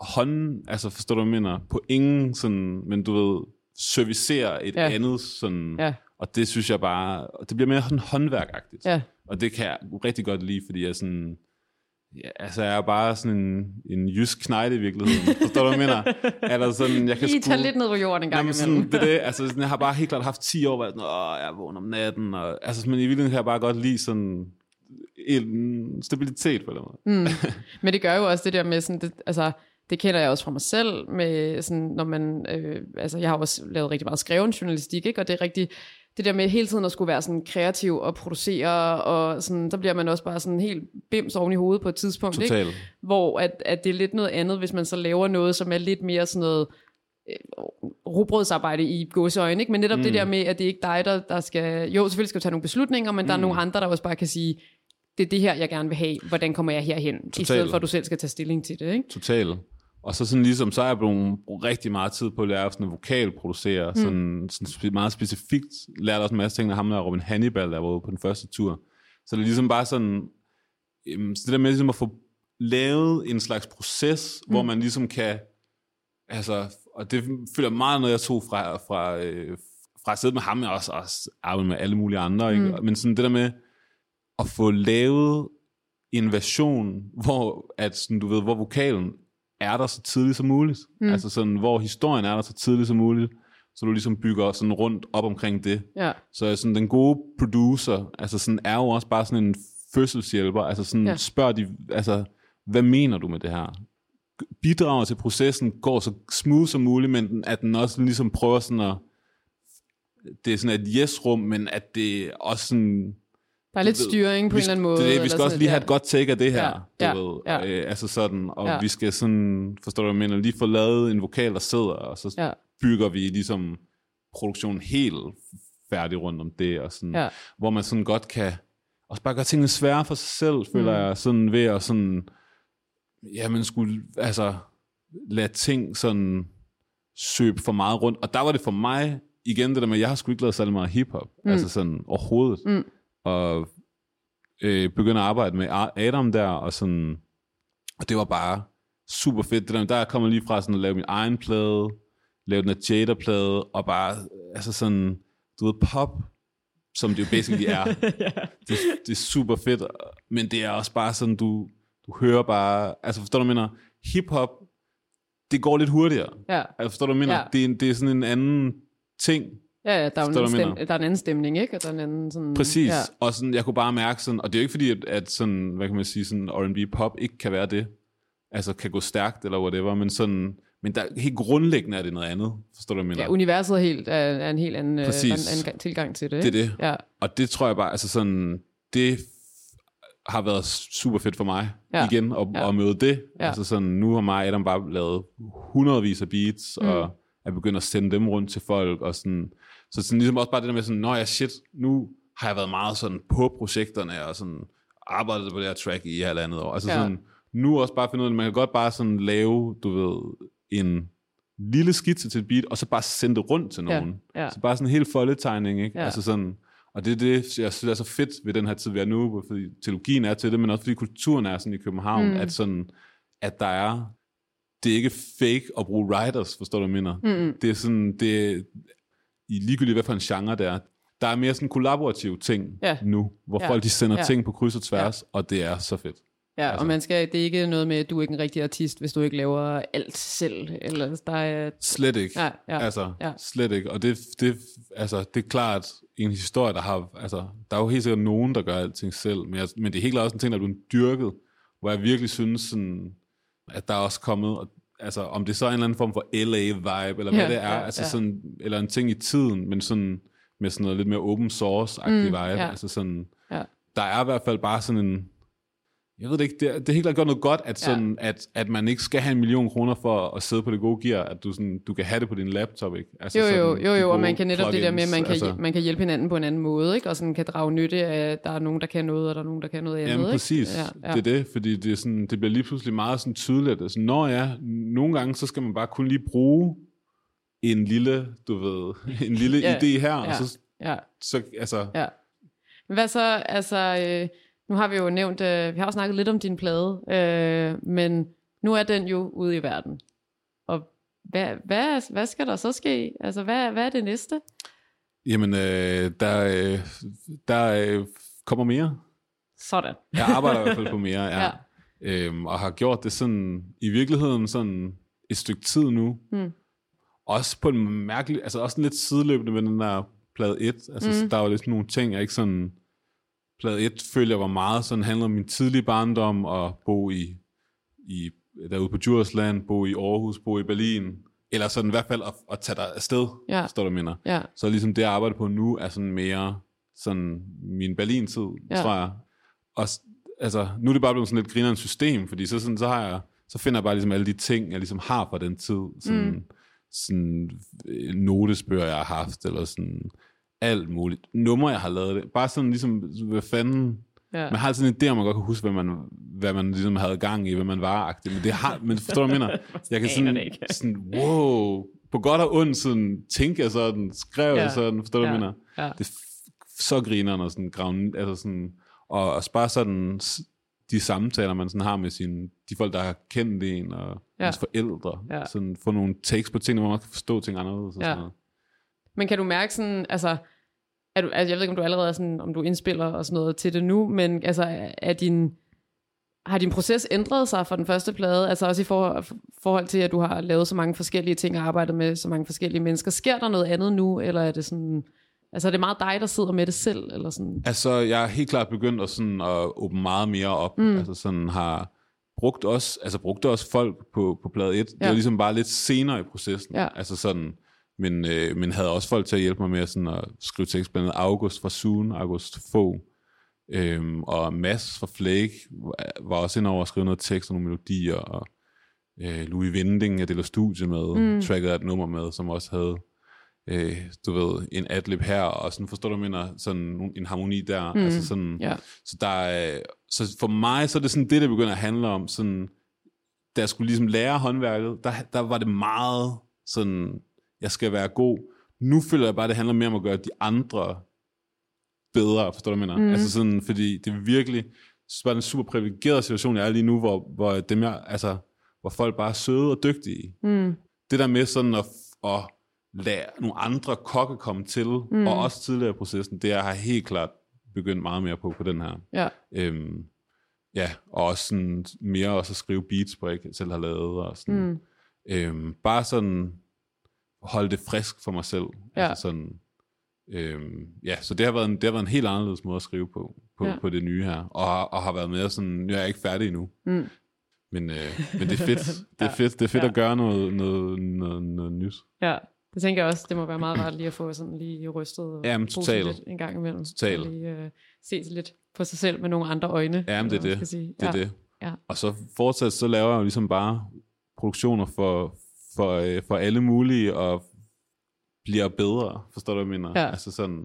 hånd, altså forstår du, hvad jeg mener? På ingen sådan, men du ved, servicere et Ja. andet sådan, Ja. og det synes jeg bare, det bliver mere sådan håndværkagtigt. Ja. Og det kan jeg rigtig godt lide, fordi jeg sådan, ja, altså jeg er bare sådan en, en jysk knejde i virkeligheden. Forstår du, hvad jeg mener? Eller sådan, jeg kan Lige tage sgu- lidt ned på jorden en gang Jamen, sådan, det er det, altså sådan, jeg har bare helt klart haft 10 år, hvor jeg sådan, åh, jeg er vågen om natten, og, altså, men i virkeligheden kan jeg bare godt lide sådan en stabilitet på den måde. Mm. Men det gør jo også det der med sådan, det, altså, det kender jeg også fra mig selv, med sådan, når man, øh, altså jeg har også lavet rigtig meget skreven journalistik, ikke? og det er rigtig, det der med hele tiden at skulle være sådan kreativ og producere, og sådan, der bliver man også bare sådan helt bims oven i hovedet på et tidspunkt, ikke? Totalt. hvor at, at det er lidt noget andet, hvis man så laver noget, som er lidt mere sådan noget øh, robrødsarbejde i gåseøjne, ikke? men netop mm. det der med, at det er ikke dig, der, der skal, jo selvfølgelig skal du tage nogle beslutninger, men mm. der er nogle andre, der også bare kan sige, det er det her, jeg gerne vil have, hvordan kommer jeg herhen, Total. i stedet for, at du selv skal tage stilling til det, ikke? Totalt. Og så sådan ligesom, så er jeg blevet brugt rigtig meget tid på at lære sådan vokal producere, mm. sådan, sådan meget specifikt, lærte også en masse ting af ham der Robin Hannibal, der var på den første tur. Så det er ligesom bare sådan, så det der med ligesom at få lavet en slags proces, mm. hvor man ligesom kan, altså, og det føler meget noget, jeg tog fra, fra, øh, fra at sidde med ham, jeg også, også arbejde med alle mulige andre, ikke? Mm. men sådan det der med at få lavet en version, hvor, at, sådan, du ved, hvor vokalen er der så tidligt som muligt. Mm. Altså sådan, hvor historien er der så tidligt som muligt, så du ligesom bygger sådan rundt op omkring det. Ja, Så sådan, den gode producer, altså sådan, er jo også bare sådan en fødselshjælper. Altså sådan, Ja. spørg de, altså, hvad mener du med det her? Bidrager til processen, går så smooth som muligt, men at den også ligesom prøver sådan at, det er sådan et yes-rum, men at det også sådan, der er lidt ved, styring på vi en eller anden måde. Det, det, vi skal også lige have et godt take af det her, Ja, du ja, ved. ja. Øh, altså sådan, og Ja. vi skal sådan, forstår du, mener, lige få lavet en vokal, der sidder, og så Ja. bygger vi ligesom produktionen helt færdig rundt om det, og sådan, Ja. hvor man sådan godt kan, også bare gøre tingene svære for sig selv, føler Mm. jeg, sådan ved at sådan, ja, man skulle, altså, lade ting sådan søbe for meget rundt, og der var det for mig, igen det der med, jeg har sgu ikke lavet særlig meget hiphop, mm. altså sådan overhovedet, Mm. Og øh, begyndte at arbejde med Adam der, og sådan, og det var bare super fedt. Det der, der er kommet lige fra sådan at lave min egen plade, lave den af Jada-plade, og bare, altså sådan, du ved, pop, som det jo basically er. det, det er super fedt, men det er også bare sådan, du, du hører bare, altså forstår du, mener? Hip-hop, det går lidt hurtigere. Ja. Altså, forstår du, mener? Ja. Det, er, det er sådan en anden ting. Ja, ja, der er, en jeg stem, der er en anden stemning, ikke? Og der er en anden sådan... Præcis. Ja. Og sådan, jeg kunne bare mærke sådan, og det er jo ikke fordi, at, at sådan, hvad kan man sige, sådan R&B pop ikke kan være det. Altså kan gå stærkt eller whatever, men sådan, men der, helt grundlæggende er det noget andet. Forstår du, hvad jeg mener? Ja, universet er, helt, er, er en helt anden, øh, Præcis. er en anden tilgang til det. Det er ikke? det. Ja, Og det tror jeg bare, altså sådan, det har været super fedt for mig Ja. igen at, Ja. at møde det. Ja. Altså sådan, nu har mig og Adam bare lavet hundredvis af beats, mm. og er begyndt at sende dem rundt til folk, og sådan, så sådan ligesom også bare det der med sådan, nå ja, shit, nu har jeg været meget sådan på projekterne, og sådan arbejdet på det her track i halvandet år. Altså Ja. ja. sådan, nu også bare finde ud af, at man kan godt bare sådan lave, du ved, en lille skitse til et beat, og så bare sende det rundt til Ja. nogen. Ja. Så bare sådan en helt foldetegning, ikke? Ja. Altså sådan, og det er det, jeg synes er så fedt ved den her tid, vi er nu, fordi teologien er til det, men også fordi kulturen er sådan i København, mm. at, sådan, at der er, det er ikke fake at bruge writers, forstår du, mener? Mm-mm. Det er sådan, det i ligegyldigt hvad for en genre det er, der er mere sådan kollaborative ting Ja. nu, hvor Ja. folk de sender Ja. ting på kryds og tværs, og det er så fedt. ja Altså. og man skal, det er ikke noget med, at du er ikke en rigtig artist, hvis du ikke laver alt selv. Eller der er, Slet ikke. Ja, ja, altså, ja. slet ikke. Og det, det, altså, det er klart en historie, der har... Altså, der er jo helt sikkert nogen, der gør alting selv, men, jeg, men det er helt klart også en ting, der er blevet dyrket, hvor jeg virkelig synes, sådan, at der er også kommet... og- Altså, om det så er en eller anden form for LA-vibe, eller hvad Ja, det er, ja, altså ja. sådan, eller en ting i tiden, men sådan med sådan noget lidt mere open source-agtig mm, vibe. ja. Altså sådan, Ja. der er i hvert fald bare sådan en... Jeg ved det ikke, det er, det er helt klart gjort noget godt, at, Ja. sådan, at, at man ikke skal have en million kroner for at sidde på det gode gear, at du, sådan, du kan have det på din laptop, ikke? Altså jo, jo, sådan, jo, jo, og man kan netop det der med, at man kan, plugins, altså, man kan hjælpe hinanden på en anden måde, ikke? og sådan kan drage nytte af, at der er nogen, der kan noget, og der er nogen, der kan noget andet. Jamen ikke? præcis, Ja, ja. det er det, fordi det, er sådan, det bliver lige pludselig meget sådan tydeligt, at sådan, når ja, nogle gange, så skal man bare kun lige bruge en lille, du ved, en lille Ja, idé her, ja. og så, Ja, så altså, ja. Hvad så, altså, øh, nu har vi jo nævnt, øh, vi har jo snakket lidt om din plade, øh, men nu er den jo ude i verden. Og hvad, hvad, hvad skal der så ske? Altså, hvad, hvad er det næste? jamen, øh, der, øh, der øh, kommer mere. Sådan. Jeg arbejder i hvert fald på mere, ja. Ja. Øhm, og har gjort det sådan, i virkeligheden sådan et stykke tid nu. Mm. Også på en mærkelig, altså også lidt sideløbende med den der plade 1. Altså mm. der var lidt nogle ting, jeg ikke sådan, plade 1 følte jeg var meget sådan, handlede om min tidlige barndom, og bo i, i derude på Djursland, bo i Aarhus, bo i Berlin, eller sådan i hvert fald at, at tage dig afsted, Ja. forstår du, mener. Ja, Så ligesom det, jeg arbejder på nu, er sådan mere sådan min Berlin-tid, Ja. tror jeg. Og altså, nu er det bare blevet sådan lidt grinerende system, fordi så, sådan, så, har jeg, så finder jeg bare ligesom alle de ting, jeg ligesom har fra den tid. Sådan, mm. sådan øh, notesbøger, jeg har haft, eller sådan alt muligt. Numre, jeg har lavet det. Bare sådan ligesom, hvad fanden... ja. Man har altid en idé, om man godt kan huske, hvad man, hvad man ligesom havde gang i, hvad man var -agtig. Men det har, men forstår du, hvad jeg mener? Jeg kan sådan, sådan, wow, på godt og ondt, sådan, tænker jeg sådan, skrev Ja. jeg sådan, forstår du, Ja. hvad jeg mener? Ja. Det er så griner og sådan grave, altså sådan, og, og bare sådan, de samtaler, man sådan har med sine, de folk, der har kendt en, og ja. ens forældre, Ja. sådan få nogle takes på ting, hvor man kan forstå ting anderledes. Og Ja. sådan noget. Men kan du mærke sådan, altså, er du, altså jeg ved ikke, om du allerede er sådan, om du indspiller og sådan noget til det nu, men altså, er- din, har din proces ændret sig fra den første plade? Altså også i for, forhold til, at du har lavet så mange forskellige ting og arbejdet med så mange forskellige mennesker. Sker der noget andet nu, eller er det sådan, altså er det meget dig, der sidder med det selv? Eller sådan? Altså, jeg er helt klart begyndt at, sådan, at åbne meget mere op. Mm. Altså sådan har brugt også, altså brugte også folk på, på plade 1. Det Ja. var ligesom bare lidt senere i processen. Ja. Altså sådan, men, øh, men havde også folk til at hjælpe mig med sådan at skrive tekst, blandt andet August fra Soon, August Fogh, øhm, og Mads fra Flake var- også inde over at skrive noget tekst og nogle melodier, og øh, Louis Vinding, jeg deler studie med, mm. tracket af et nummer med, som også havde øh, du ved, en adlib her, og sådan, forstår du, mener, sådan en harmoni der, mm. altså sådan, Ja. så der er, så for mig, så er det sådan det, der begynder at handle om, sådan, da jeg skulle ligesom lære håndværket, der, der var det meget sådan, jeg skal være god. Nu føler jeg bare, det handler mere om at gøre de andre bedre, forstår du, hvad jeg mener? Mm. Altså sådan, fordi det er virkelig, synes bare, det er en super privilegeret situation, jeg er lige nu, hvor, hvor, dem jeg, altså, hvor folk bare er søde og dygtige. Mm. Det der med sådan at, at lade nogle andre kokke komme til, mm. og også tidligere i processen, det har jeg helt klart begyndt meget mere på, på den her. Ja. Øhm, ja, og også sådan mere også at skrive beats på, jeg selv har lavet, og sådan, mm. øhm, bare sådan holde det frisk for mig selv. Ja. Altså sådan, øhm, ja, så det har, været en, det har været en helt anderledes måde at skrive på, på, Ja. på det nye her. Og, og har været med sådan, nu er jeg ikke færdig endnu. Mm. Men, øh, men det er fedt. Det er fedt, det er fedt Ja. at gøre noget, noget, noget, noget nyt. Ja, det tænker jeg også, det må være meget rart lige at få sådan lige rystet og Jamen, totalt. lidt en gang imellem. Totalt. Og lige uh, se lidt på sig selv med nogle andre øjne. Ja, men det er det. Sige. Det er ja. det. Ja. Og så fortsat, så laver jeg jo ligesom bare produktioner for, for, øh, for alle mulige, og bliver bedre. Forstår du, hvad jeg mener? Ja. Altså sådan,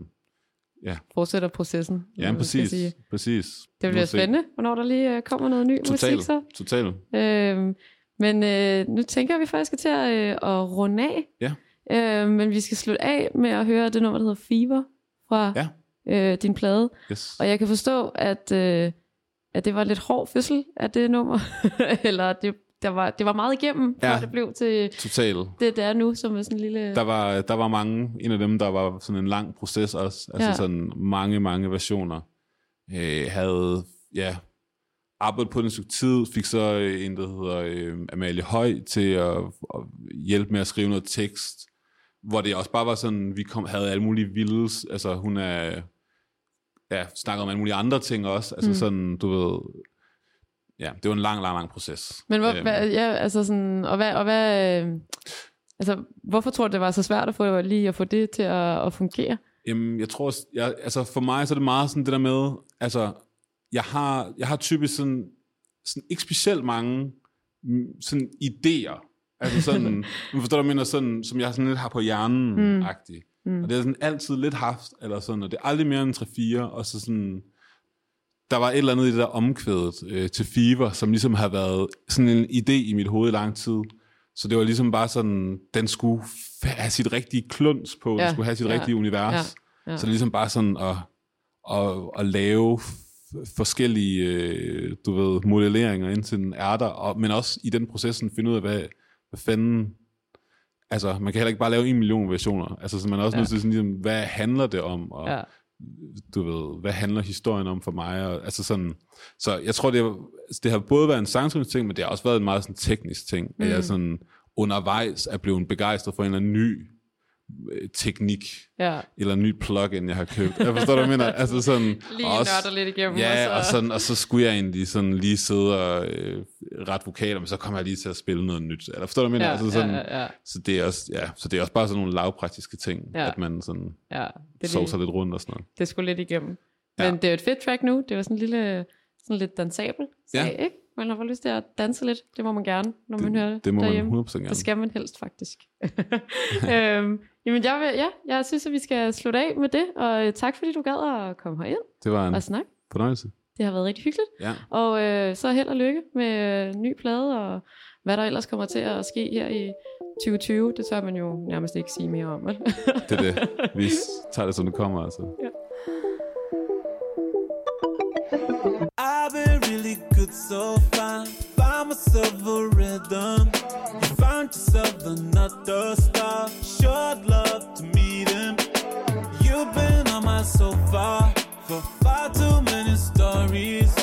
Fortsætter processen. ja, præcis. præcis. Det bliver se. spændende, hvornår der lige uh, kommer noget ny Total, musik så. total. Øhm, men øh, nu tænker vi faktisk til at, øh, at runde af. Ja. Øh, men vi skal slutte af med at høre det nummer, der hedder Fever fra Ja. øh, din plade. Yes. Og jeg kan forstå, at, øh, at det var lidt hård fødsel af det nummer. Eller det, der var, det var meget igennem, før Ja. det blev til Total. det, det er nu, som er sådan en lille... Der var, der var mange, en af dem, der var sådan en lang proces også. Altså Ja. sådan mange, mange versioner. Øh, havde, ja, arbejdet på den stykke tid, fik så øh, en, der hedder øh, Amalie Høj til at, at hjælpe med at skrive noget tekst, hvor det også bare var sådan, vi kom, havde alle mulige vilde, altså hun er, ja, snakkede om alle mulige andre ting også, altså mm. sådan, du ved, ja, det var en lang, lang, lang proces. Men hvor, Øhm, hvad, ja, altså sådan, og hvad, og hvad, øh, altså, hvorfor tror du, det var så svært at få lige at få det til at, at fungere? Jamen, jeg tror, jeg, altså for mig så er det meget sådan det der med, altså, jeg har, jeg har typisk sådan, sådan ikke specielt mange mm, sådan idéer. Altså sådan, nu forstår du, mener, sådan, som jeg sådan lidt har på hjernen, Mm. mm. Mm. Og det har jeg sådan altid lidt haft, eller sådan, og det er aldrig mere end 3-4, og så sådan, der var et eller andet i det der omkvædet øh, til Fever, som ligesom har været sådan en idé i mit hoved i lang tid. Så det var ligesom bare sådan, den skulle have sit rigtige kluns på, ja, den skulle have sit ja, rigtige univers. ja, ja. Så det er ligesom bare sådan at, at, at lave forskellige, øh, du ved, modelleringer indtil den er der, og, men også i den processen finde ud af, hvad, hvad fanden, altså man kan heller ikke bare lave en million versioner, altså så man er også ja. nødt til sådan ligesom, hvad handler det om, og Ja. Du ved, hvad handler historien om for mig, og, altså sådan, så jeg tror, det, har, det har både været en sangskrivningsting, men det har også været en meget sådan teknisk ting, mm. at jeg sådan undervejs er blevet begejstret for en eller anden ny teknik, Ja, eller en ny plugin, jeg har købt. Jeg forstår, hvad jeg mener. Altså sådan, lige og også, nørder lidt igennem. Ja, og og, så, sådan, og så skulle jeg egentlig sådan lige sidde og øh, ret vokaler, men så kom jeg lige til at spille noget nyt. Eller forstår du, hvad jeg mener? ja, altså sådan, ja, ja, ja, Så, det er også, ja, så det er også bare sådan nogle lavpraktiske ting, Ja. at man sådan ja. Det, sover er sig lidt rundt og sådan noget. det skulle lidt igennem. Ja. Men det er jo et fedt track nu. Det var sådan en lille, sådan lidt dansabel sag, Ja. ikke? Man har fået lyst til at danse lidt. Det må man gerne, når man hører det Det må derhjemme. man 100% gerne. Det skal man helst, faktisk. øhm, jamen, jeg, vil, ja, jeg synes, at vi skal slutte af med det. Og øh, tak, fordi du gad at komme herind Det var en og snakke. fornøjelse. Det har været rigtig hyggeligt. Ja. Og øh, så held og lykke med øh, ny plade, og hvad der ellers kommer til at ske her i 2020. Det tør man jo nærmest ikke sige mere om, vel? Det er det. Vi tager det, som det kommer, altså. I've been really good so far. Found myself a rhythm. You found yourself another star. Sure love to meet him. You've been on my sofa for far too many stories.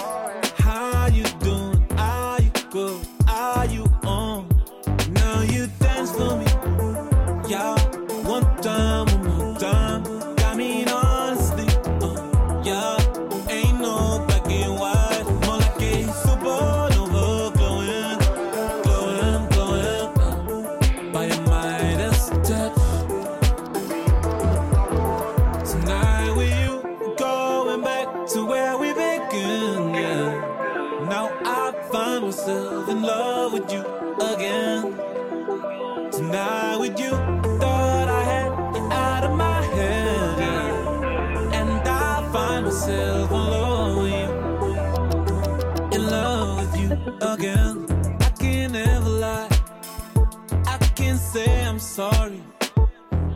Can say I'm sorry.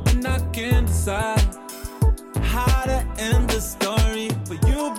And I can decide how to end the story. But you've